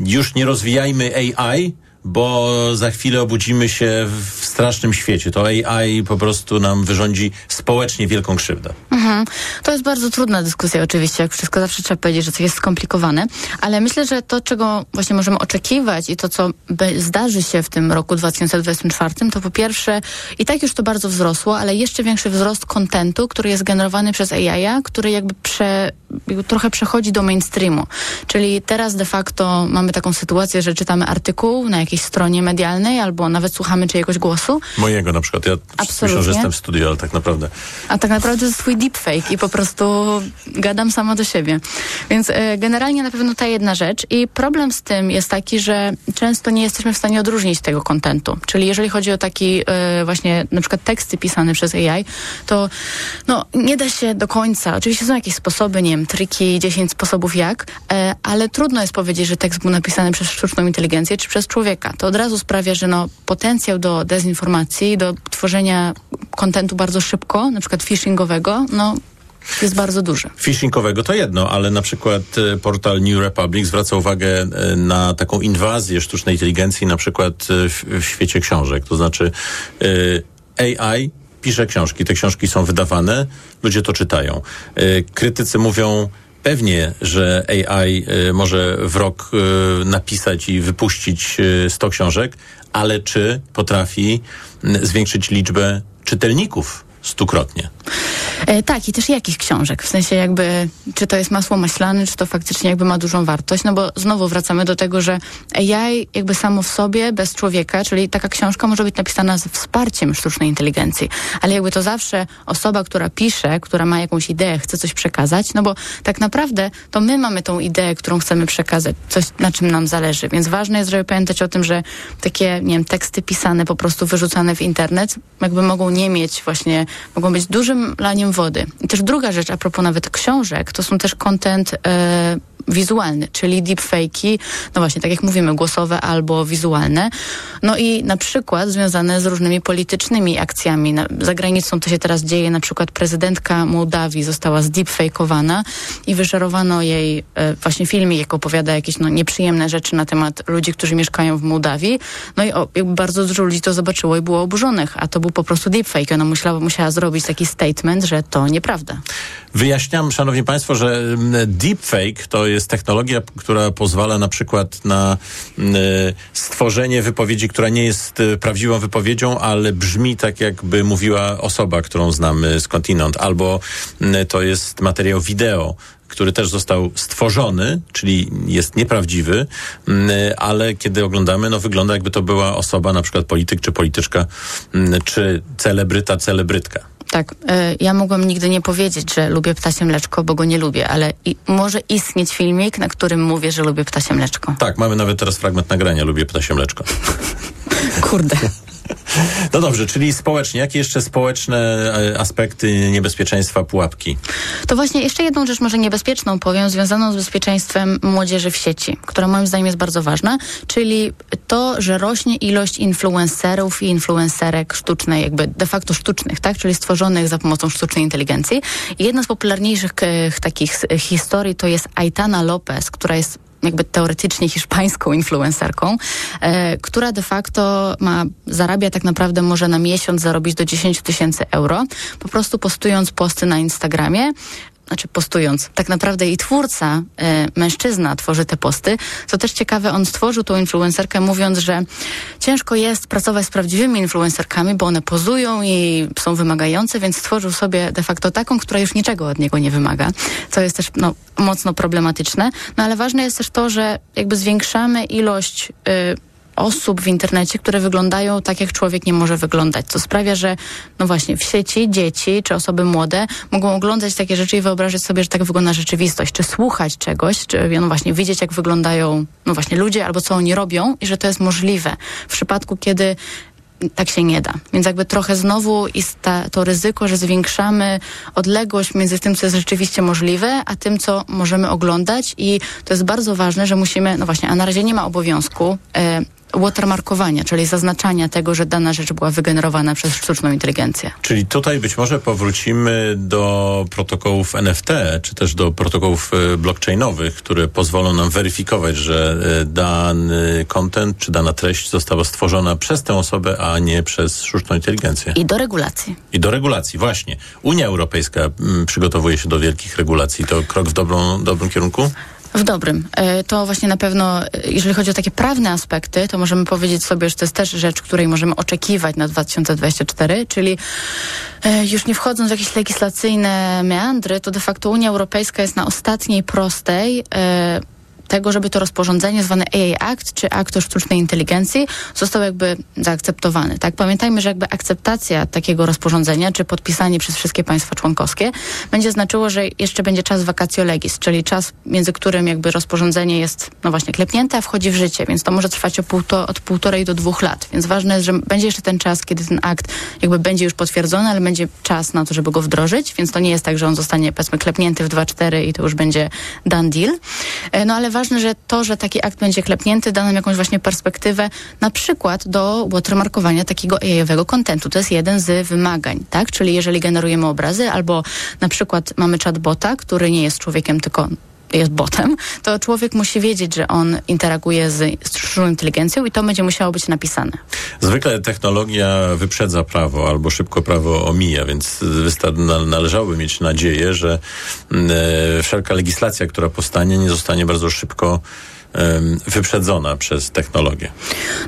już nie rozwijajmy AI, bo za chwilę obudzimy się w strasznym świecie. To AI po prostu nam wyrządzi społecznie wielką krzywdę. Mhm. To jest bardzo trudna dyskusja oczywiście, jak wszystko zawsze trzeba powiedzieć, że coś jest skomplikowane, ale myślę, że to, czego właśnie możemy oczekiwać i to, co zdarzy się w tym roku 2024, to po pierwsze i tak już to bardzo wzrosło, ale jeszcze większy wzrost kontentu, który jest generowany przez AI, który jakby prze, jakby trochę przechodzi do mainstreamu. Czyli teraz de facto mamy taką sytuację, że czytamy artykuł na jakiejś stronie medialnej albo nawet słuchamy czyjegoś głosu, Mojego na przykład. Ja myślę, Absolutnie. że jestem w studiu, ale tak naprawdę. a tak naprawdę to jest swój deepfake i po prostu gadam sama do siebie. Więc e, generalnie na pewno ta jedna rzecz i problem z tym jest taki, że często nie jesteśmy w stanie odróżnić tego kontentu. Czyli jeżeli chodzi o taki e, właśnie na przykład teksty pisane przez AI, to no, nie da się do końca. Oczywiście są jakieś sposoby, nie wiem, triki, 10 sposobów jak, e, ale trudno jest powiedzieć, że tekst był napisany przez sztuczną inteligencję czy przez człowieka. To od razu sprawia, że no, potencjał do dezinformacji, do tworzenia kontentu bardzo szybko, na przykład phishingowego, no jest bardzo duży. Phishingowego to jedno, ale na przykład e, portal New Republic zwraca uwagę e, na taką inwazję sztucznej inteligencji, na przykład e, w, w świecie książek. To znaczy AI pisze książki, te książki są wydawane, ludzie to czytają. Krytycy mówią, Pewnie, że AI e, może w rok e, napisać i wypuścić e, 100 książek, ale czy potrafi zwiększyć liczbę czytelników stukrotnie. E, tak, i też jakich książek? W sensie jakby, czy to jest masło maślane, czy to faktycznie jakby ma dużą wartość? No bo znowu wracamy do tego, że AI jakby samo w sobie, bez człowieka, czyli taka książka może być napisana z wsparciem sztucznej inteligencji, ale jakby to zawsze osoba, która pisze, która ma jakąś ideę, chce coś przekazać, no bo tak naprawdę to my mamy tą ideę, którą chcemy przekazać, coś na czym nam zależy, więc ważne jest, żeby pamiętać o tym, że takie, nie wiem, teksty pisane, po prostu wyrzucane w internet, jakby mogą nie mieć właśnie, mogą być dużym laniem wody. I też druga rzecz, a propos nawet książek, to są też content e, wizualny, czyli deepfake'i, no właśnie, tak jak mówimy, głosowe albo wizualne. No i na przykład związane z różnymi politycznymi akcjami. Na, za granicą to się teraz dzieje, na przykład prezydentka Mołdawii została zdeepfake'owana i wyszerowano jej e, właśnie filmik, jak opowiada jakieś no, nieprzyjemne rzeczy na temat ludzi, którzy mieszkają w Mołdawii. No i o, bardzo dużo ludzi to zobaczyło i było oburzonych, a to był po prostu deepfake. Ona musiała, musiała zrobić taki statement, że to nieprawda. Wyjaśniam, szanowni państwo, że mm, deepfake to jest technologia, która pozwala na przykład na mm, stworzenie wypowiedzi, która nie jest y, prawdziwą wypowiedzią, ale brzmi tak, jakby mówiła osoba, którą znamy skądinąd, albo mm, to jest materiał wideo, który też został stworzony, czyli jest nieprawdziwy, mm, ale kiedy oglądamy, no wygląda jakby to była osoba, na przykład polityk czy polityczka, czy celebryta, celebrytka. Tak, e, ja mogłam nigdy nie powiedzieć, że lubię ptasie mleczko, bo go nie lubię, ale i, może istnieć filmik, na którym mówię, że lubię ptasie mleczko. Tak, mamy nawet teraz fragment nagrania, lubię ptasie mleczko. Kurde. No dobrze, czyli społecznie. Jakie jeszcze społeczne e, aspekty niebezpieczeństwa pułapki? To właśnie jeszcze jedną rzecz może niebezpieczną powiem, związaną z bezpieczeństwem młodzieży w sieci, która moim zdaniem jest bardzo ważna, czyli to, że rośnie ilość influencerów i influencerek sztucznej, jakby de facto sztucznych, tak? Czyli stworzonych za pomocą sztucznej inteligencji. Jedna z popularniejszych e, takich historii to jest Aitana Lopez, która jest jakby teoretycznie hiszpańską influencerką, e, która de facto ma, zarabia tak naprawdę może na miesiąc zarobić do 10 tysięcy euro, po prostu postując posty na Instagramie, znaczy postując, tak naprawdę jej twórca, e, mężczyzna tworzy te posty. Co też ciekawe, on stworzył tą influencerkę mówiąc, że ciężko jest pracować z prawdziwymi influencerkami, bo one pozują i są wymagające, więc stworzył sobie de facto taką, która już niczego od niego nie wymaga, co jest też no, mocno problematyczne. No ale ważne jest też to, że jakby zwiększamy ilość y, osób w internecie, które wyglądają tak, jak człowiek nie może wyglądać, co sprawia, że no właśnie w sieci dzieci czy osoby młode mogą oglądać takie rzeczy i wyobrazić sobie, że tak wygląda rzeczywistość, czy słuchać czegoś, czy no właśnie widzieć, jak wyglądają no właśnie ludzie albo co oni robią i że to jest możliwe. W przypadku, kiedy tak się nie da. Więc jakby trochę znowu jest ta, to ryzyko, że zwiększamy odległość między tym, co jest rzeczywiście możliwe, a tym, co możemy oglądać i to jest bardzo ważne, że musimy, no właśnie, a na razie nie ma obowiązku e, watermarkowania, czyli zaznaczania tego, że dana rzecz była wygenerowana przez sztuczną inteligencję. Czyli tutaj być może powrócimy do protokołów NFT, czy też do protokołów e, blockchainowych, które pozwolą nam weryfikować, że e, dany content czy dana treść została stworzona przez tę osobę, a nie przez sztuczną inteligencję. I do regulacji. I do regulacji, właśnie. Unia Europejska mm, przygotowuje się do wielkich regulacji. To krok w dobrą, dobrym kierunku? W dobrym. E, to właśnie na pewno, e, jeżeli chodzi o takie prawne aspekty, to możemy powiedzieć sobie, że to jest też rzecz, której możemy oczekiwać na 2024, czyli e, już nie wchodząc w jakieś legislacyjne meandry, to de facto Unia Europejska jest na ostatniej prostej tego, żeby to rozporządzenie zwane AI Act, czy Akt o sztucznej inteligencji został jakby zaakceptowany. Tak? Pamiętajmy, że jakby akceptacja takiego rozporządzenia, czy podpisanie przez wszystkie państwa członkowskie będzie znaczyło, że jeszcze będzie czas vacatio legis, czyli czas, między którym jakby rozporządzenie jest, no właśnie, klepnięte, a wchodzi w życie, więc to może trwać półto, od półtorej do dwóch lat. Więc ważne jest, że będzie jeszcze ten czas, kiedy ten akt jakby będzie już potwierdzony, ale będzie czas na to, żeby go wdrożyć, więc to nie jest tak, że on zostanie, powiedzmy, klepnięty w 2-4 i to już będzie done deal. E, no ale ważne, że to, że taki akt będzie klepnięty, da nam jakąś właśnie perspektywę, na przykład do watermarkowania takiego AI-owego kontentu. To jest jeden z wymagań, tak? Czyli jeżeli generujemy obrazy albo na przykład mamy chatbota, który nie jest człowiekiem, tylko jest botem, to człowiek musi wiedzieć, że on interaguje z sztuczną inteligencją i to będzie musiało być napisane. Zwykle technologia wyprzedza prawo albo szybko prawo omija, więc należałoby mieć nadzieję, że mm, e, wszelka legislacja, która powstanie, nie zostanie bardzo szybko wyprzedzona przez technologię.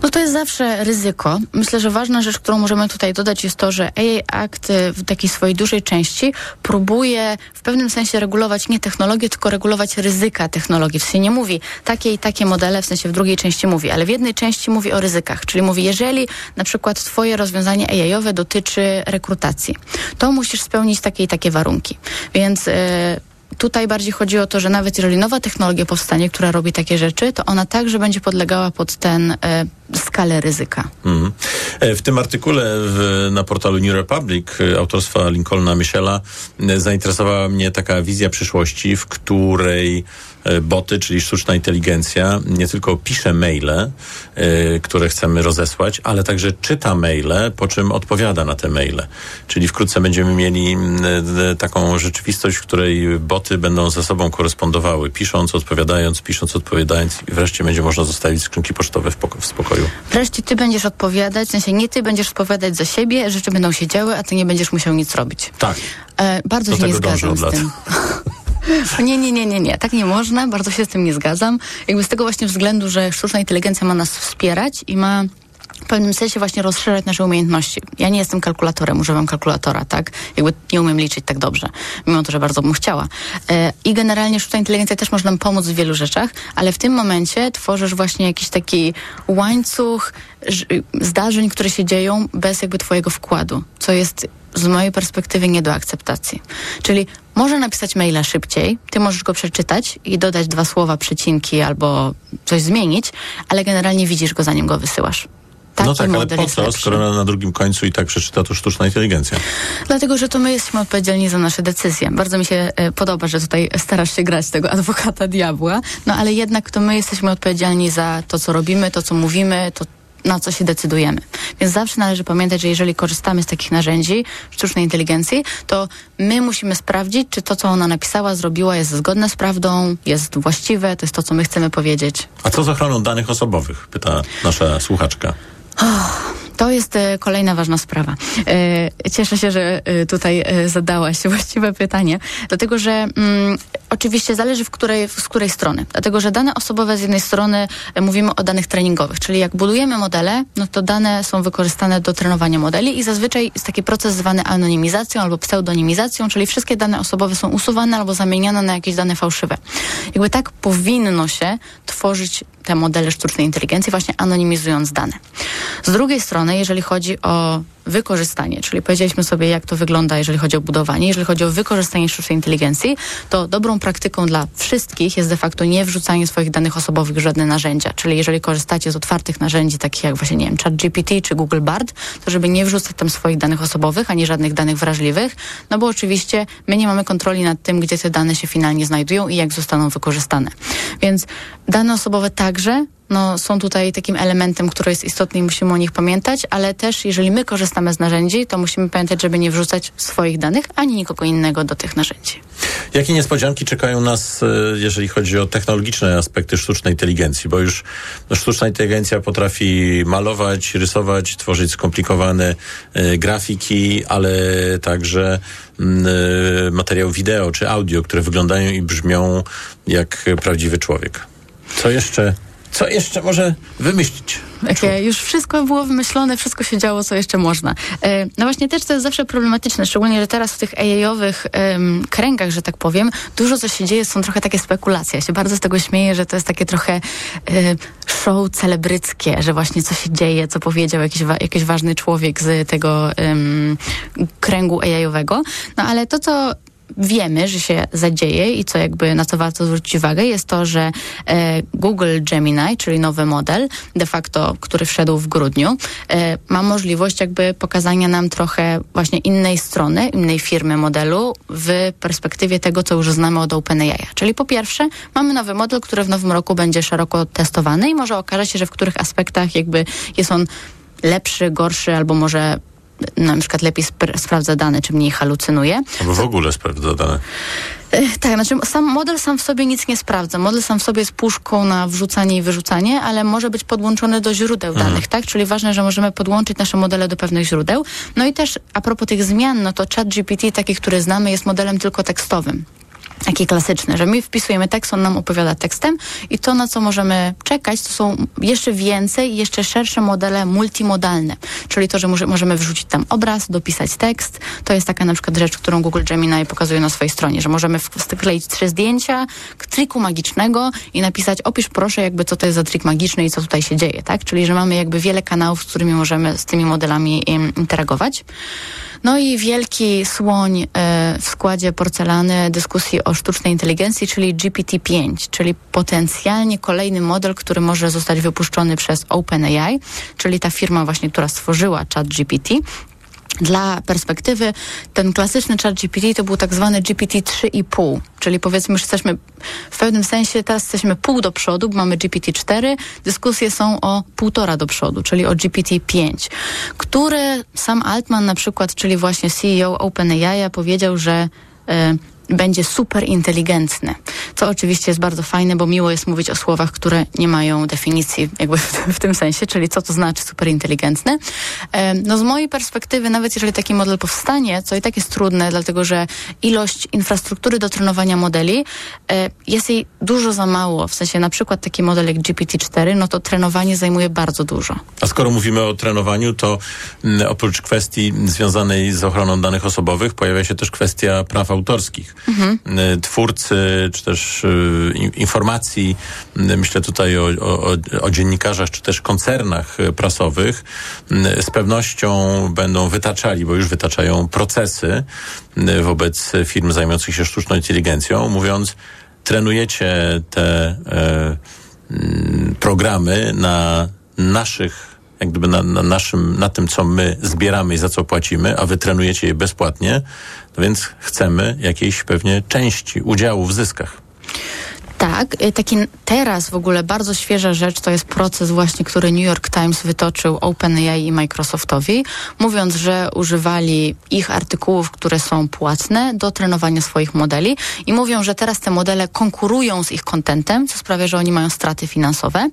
No to jest zawsze ryzyko. Myślę, że ważna rzecz, którą możemy tutaj dodać jest to, że AI Act y, w takiej swojej dużej części próbuje w pewnym sensie regulować nie technologię, tylko regulować ryzyka technologii. W sensie nie mówi takie i takie modele, w sensie w drugiej części mówi, ale w jednej części mówi o ryzykach. Czyli mówi, jeżeli na przykład twoje rozwiązanie AI-owe dotyczy rekrutacji, to musisz spełnić takie i takie warunki. Więc y, tutaj bardziej chodzi o to, że nawet jeżeli nowa technologia powstanie, która robi takie rzeczy, to ona także będzie podlegała pod ten e, skalę ryzyka. E, W tym artykule w, na portalu New Republic e, autorstwa Lincolna Michela zainteresowała mnie taka wizja przyszłości, w której boty, czyli sztuczna inteligencja, nie tylko pisze maile, e, które chcemy rozesłać, ale także czyta maile, po czym odpowiada na te maile. Czyli wkrótce będziemy mieli mm, e, taką rzeczywistość, w której boty będą ze sobą korespondowały, pisząc, odpowiadając, pisząc, odpowiadając i wreszcie będzie można zostawić skrzynki pocztowe w, poko- w spokoju. Wreszcie ty będziesz odpowiadać, w sensie nie ty będziesz odpowiadać za siebie, rzeczy będą się działy, a ty nie będziesz musiał nic robić. Tak. E, bardzo Do się nie zgadzam z tym. Nie, nie, nie, nie, nie. Tak nie można. Bardzo się z tym nie zgadzam. Jakby z tego właśnie względu, że sztuczna inteligencja ma nas wspierać i ma w pewnym sensie właśnie rozszerzać nasze umiejętności. Ja nie jestem kalkulatorem, używam kalkulatora, tak? Jakby nie umiem liczyć tak dobrze, mimo to, że bardzo bym chciała. E, I generalnie sztuczna inteligencja też może nam pomóc w wielu rzeczach, ale w tym momencie tworzysz właśnie jakiś taki łańcuch zdarzeń, które się dzieją bez jakby twojego wkładu, co jest z mojej perspektywy nie do akceptacji. Czyli może napisać maila szybciej, ty możesz go przeczytać i dodać dwa słowa, przecinki albo coś zmienić, ale generalnie widzisz go zanim go wysyłasz. No tak, ale po co, skoro na, na drugim końcu i tak przeczyta to sztuczna inteligencja? Dlatego, że to my jesteśmy odpowiedzialni za nasze decyzje. Bardzo mi się e, podoba, że tutaj starasz się grać tego adwokata diabła, no ale jednak to my jesteśmy odpowiedzialni za to, co robimy, to, co mówimy, to na co się decydujemy. Więc zawsze należy pamiętać, że jeżeli korzystamy z takich narzędzi sztucznej inteligencji, to my musimy sprawdzić, czy to, co ona napisała, zrobiła, jest zgodne z prawdą, jest właściwe, to jest to, co my chcemy powiedzieć. A co z ochroną danych osobowych? Pyta nasza słuchaczka. To jest e, kolejna ważna sprawa. E, cieszę się, że e, tutaj zadałaś właściwe pytanie, dlatego że mm, oczywiście zależy w której, z której strony. Dlatego, że dane osobowe z jednej strony mówimy o danych treningowych, czyli jak budujemy modele, no to dane są wykorzystane do trenowania modeli i zazwyczaj jest taki proces zwany anonimizacją albo pseudonimizacją, czyli wszystkie dane osobowe są usuwane albo zamieniane na jakieś dane fałszywe. Jakby tak powinno się tworzyć te modele sztucznej inteligencji, właśnie anonimizując dane. Z drugiej strony, jeżeli chodzi o wykorzystanie, czyli powiedzieliśmy sobie, jak to wygląda, jeżeli chodzi o budowanie, jeżeli chodzi o wykorzystanie sztucznej inteligencji, to dobrą praktyką dla wszystkich jest de facto nie wrzucanie swoich danych osobowych w żadne narzędzia. Czyli jeżeli korzystacie z otwartych narzędzi, takich jak właśnie, nie wiem, ChatGPT czy Google Bard, to żeby nie wrzucać tam swoich danych osobowych, ani żadnych danych wrażliwych, no bo oczywiście my nie mamy kontroli nad tym, gdzie te dane się finalnie znajdują i jak zostaną wykorzystane. Więc dane osobowe także no, są tutaj takim elementem, który jest istotny i musimy o nich pamiętać, ale też jeżeli my korzystamy z narzędzi, to musimy pamiętać, żeby nie wrzucać swoich danych ani nikogo innego do tych narzędzi. Jakie niespodzianki czekają nas, e, jeżeli chodzi o technologiczne aspekty sztucznej inteligencji? Bo już sztuczna inteligencja potrafi malować, rysować, tworzyć skomplikowane e, grafiki, ale także mm, e, materiał wideo czy audio, które wyglądają i brzmią jak prawdziwy człowiek. Co jeszcze, co jeszcze może wymyślić? Takie już wszystko było wymyślone, wszystko się działo, co jeszcze można. E, No właśnie też to jest zawsze problematyczne, szczególnie, że teraz w tych AI-owych em, kręgach, że tak powiem, dużo co się dzieje, są trochę takie spekulacje. Ja się bardzo z tego śmieję, że to jest takie trochę e, show celebryckie, że właśnie co się dzieje, co powiedział jakiś, wa- jakiś ważny człowiek z tego em, kręgu AI-owego. No ale to, co wiemy, że się zadzieje i co jakby na co warto zwrócić uwagę, jest to, że e, Google Gemini, czyli nowy model, de facto, który wszedł w grudniu, e, ma możliwość jakby pokazania nam trochę właśnie innej strony, innej firmy modelu w perspektywie tego, co już znamy od OpenAI. Czyli po pierwsze, mamy nowy model, który w nowym roku będzie szeroko testowany i może okaże się, że w których aspektach jakby jest on lepszy, gorszy albo może na przykład lepiej spr- sprawdza dane, czy mniej halucynuje. Albo w ogóle sprawdza dane. E, Tak, znaczy sam model sam w sobie nic nie sprawdza. Model sam w sobie jest puszką na wrzucanie i wyrzucanie, ale może być podłączony do źródeł danych, tak? Czyli ważne, że możemy podłączyć nasze modele do pewnych źródeł. No i też a propos tych zmian, no to ChatGPT, taki, który znamy, jest modelem tylko tekstowym. Taki klasyczny, że my wpisujemy tekst, on nam opowiada tekstem i to, na co możemy czekać, to są jeszcze więcej, jeszcze szersze modele multimodalne, czyli to, że może, możemy wrzucić tam obraz, dopisać tekst. To jest taka na przykład rzecz, którą Google Gemini pokazuje na swojej stronie, że możemy wkleić trzy zdjęcia triku magicznego i napisać opisz proszę jakby co to jest za trik magiczny i co tutaj się dzieje, tak? Czyli, że mamy jakby wiele kanałów, z którymi możemy z tymi modelami interagować. No i wielki słoń e, w składzie porcelany dyskusji o sztucznej inteligencji, czyli GPT-5, czyli potencjalnie kolejny model, który może zostać wypuszczony przez OpenAI, czyli ta firma właśnie, która stworzyła ChatGPT. Dla perspektywy, ten klasyczny chat GPT to był tak zwany GPT 3,5, czyli powiedzmy, że jesteśmy w pewnym sensie, teraz jesteśmy pół do przodu, bo mamy GPT 4, dyskusje są o półtora do przodu, czyli o GPT 5, które sam Altman na przykład, czyli właśnie CEO OpenAI powiedział, że y, będzie super inteligentny. Co oczywiście jest bardzo fajne, bo miło jest mówić o słowach, które nie mają definicji jakby w, w tym sensie, czyli co to znaczy super inteligentny. No z mojej perspektywy, nawet jeżeli taki model powstanie, co i tak jest trudne, dlatego że ilość infrastruktury do trenowania modeli e, jest jej dużo za mało. W sensie na przykład taki model jak GPT-4, no to trenowanie zajmuje bardzo dużo. A skoro mówimy o trenowaniu, to m, oprócz kwestii związanej z ochroną danych osobowych, pojawia się też kwestia praw autorskich. Mhm. Y, Twórcy, czy też y, in- informacji, y, myślę tutaj o, o, o dziennikarzach, czy też koncernach prasowych, z pewnością będą wytaczali, bo już wytaczają procesy wobec firm zajmujących się sztuczną inteligencją, mówiąc, trenujecie te e, programy na naszych, jak gdyby na, na naszym, na tym, co my zbieramy i za co płacimy, a wy trenujecie je bezpłatnie, no więc chcemy jakiejś pewnie części udziału w zyskach. Tak, y, taki teraz w ogóle bardzo świeża rzecz to jest proces właśnie, który New York Times wytoczył OpenAI i Microsoftowi, mówiąc, że używali ich artykułów, które są płatne do trenowania swoich modeli i mówią, że teraz te modele konkurują z ich kontentem, co sprawia, że oni mają straty finansowe.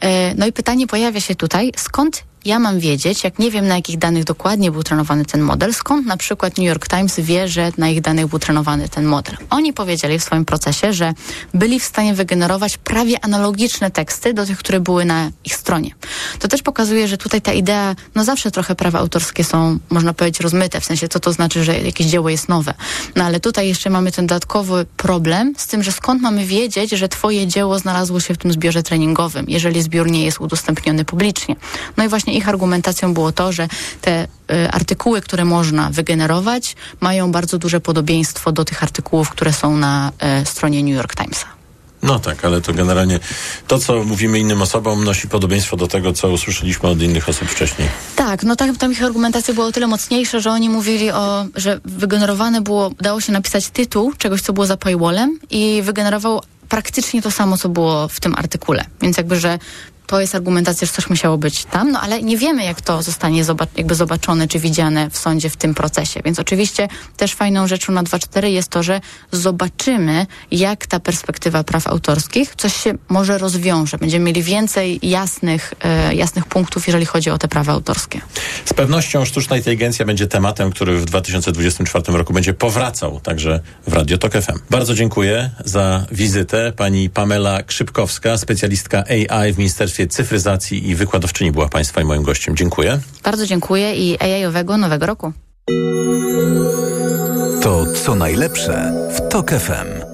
E, No i pytanie pojawia się tutaj, skąd ja mam wiedzieć, jak nie wiem na jakich danych dokładnie był trenowany ten model, skąd na przykład New York Times wie, że na ich danych był trenowany ten model. Oni powiedzieli w swoim procesie, że byli w stanie wygenerować prawie analogiczne teksty do tych, które były na ich stronie. To też pokazuje, że tutaj ta idea, no zawsze trochę prawa autorskie są, można powiedzieć, rozmyte, w sensie co to znaczy, że jakieś dzieło jest nowe. No ale tutaj jeszcze mamy ten dodatkowy problem z tym, że skąd mamy wiedzieć, że twoje dzieło znalazło się w tym zbiorze treningowym, jeżeli zbiór nie jest udostępniony publicznie. No i właśnie ich argumentacją było to, że te y, artykuły, które można wygenerować, mają bardzo duże podobieństwo do tych artykułów, które są na y, stronie New York Timesa. No tak, ale to generalnie to, co mówimy innym osobom, nosi podobieństwo do tego, co usłyszeliśmy od innych osób wcześniej. Tak, no tak, tam ich argumentacja była o tyle mocniejsza, że oni mówili o, że wygenerowane było, dało się napisać tytuł czegoś, co było za paywallem i wygenerował praktycznie to samo, co było w tym artykule. Więc jakby, że to jest argumentacja, że coś musiało być tam, no ale nie wiemy, jak to zostanie zobac- jakby zobaczone czy widziane w sądzie w tym procesie. Więc oczywiście też fajną rzeczą na 2.4 jest to, że zobaczymy, jak ta perspektywa praw autorskich coś się może rozwiąże. Będziemy mieli więcej jasnych, e, jasnych punktów, jeżeli chodzi o te prawa autorskie. Z pewnością sztuczna inteligencja będzie tematem, który w 2024 roku będzie powracał także w Radio Tok FM. Bardzo dziękuję za wizytę. Pani Pamela Krzypkowska, specjalistka AI w Ministerstwie Cyfryzacji i Wykładowczyni była Państwa i moim gościem. Dziękuję. Bardzo dziękuję i AI-owego nowego roku. To co najlepsze w Tok FM.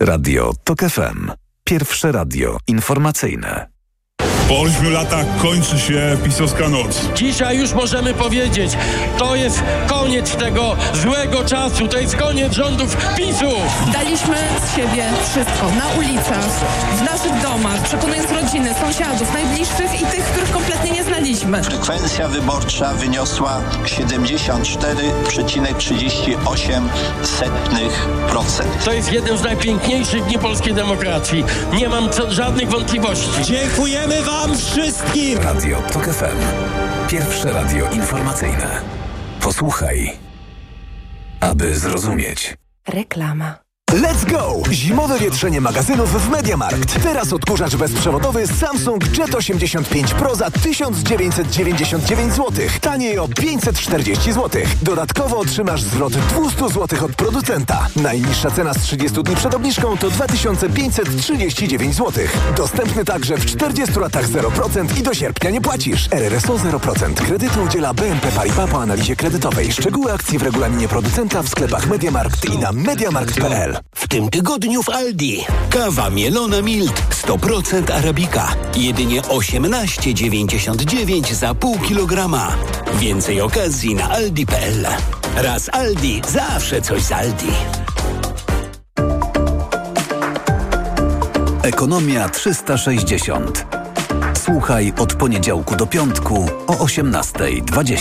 Radio Tok FM. Pierwsze radio informacyjne. Po ośmiu latach kończy się pisowska noc. Dzisiaj już możemy powiedzieć, to jest koniec tego złego czasu, to jest koniec rządów PiSu. Daliśmy z siebie wszystko na ulicach, w naszych domach, przekonując rodziny, sąsiadów, najbliższych i tych, których kompletnie nie znaliśmy. Frekwencja wyborcza wyniosła 74,38%. To jest jeden z najpiękniejszych dni polskiej demokracji. Nie mam co, żadnych wątpliwości. Dziękujemy Wam wszystkim! Radio Tok FM. Pierwsze radio informacyjne. Posłuchaj, aby zrozumieć. Reklama. Let's go! Zimowe wietrzenie magazynów w MediaMarkt. Teraz odkurzacz bezprzewodowy Samsung Jet 85 Pro za 1999 zł. Taniej o 540 zł. Dodatkowo otrzymasz zwrot 200 zł od producenta. Najniższa cena z 30 dni przed obniżką to 2539 zł. Dostępny także w 40 latach 0% i do sierpnia nie płacisz. RRSO 0%. Kredytu udziela BNP Paribas po analizie kredytowej. Szczegóły akcji w regulaminie producenta w sklepach MediaMarkt i na mediamarkt.pl. W tym tygodniu w Aldi. Kawa mielona Milt 100% Arabika. Jedynie 18,99 za pół kilograma. Więcej okazji na aldi.pl. Raz Aldi, zawsze coś z Aldi. Ekonomia 360. Słuchaj od poniedziałku do piątku o 18.20.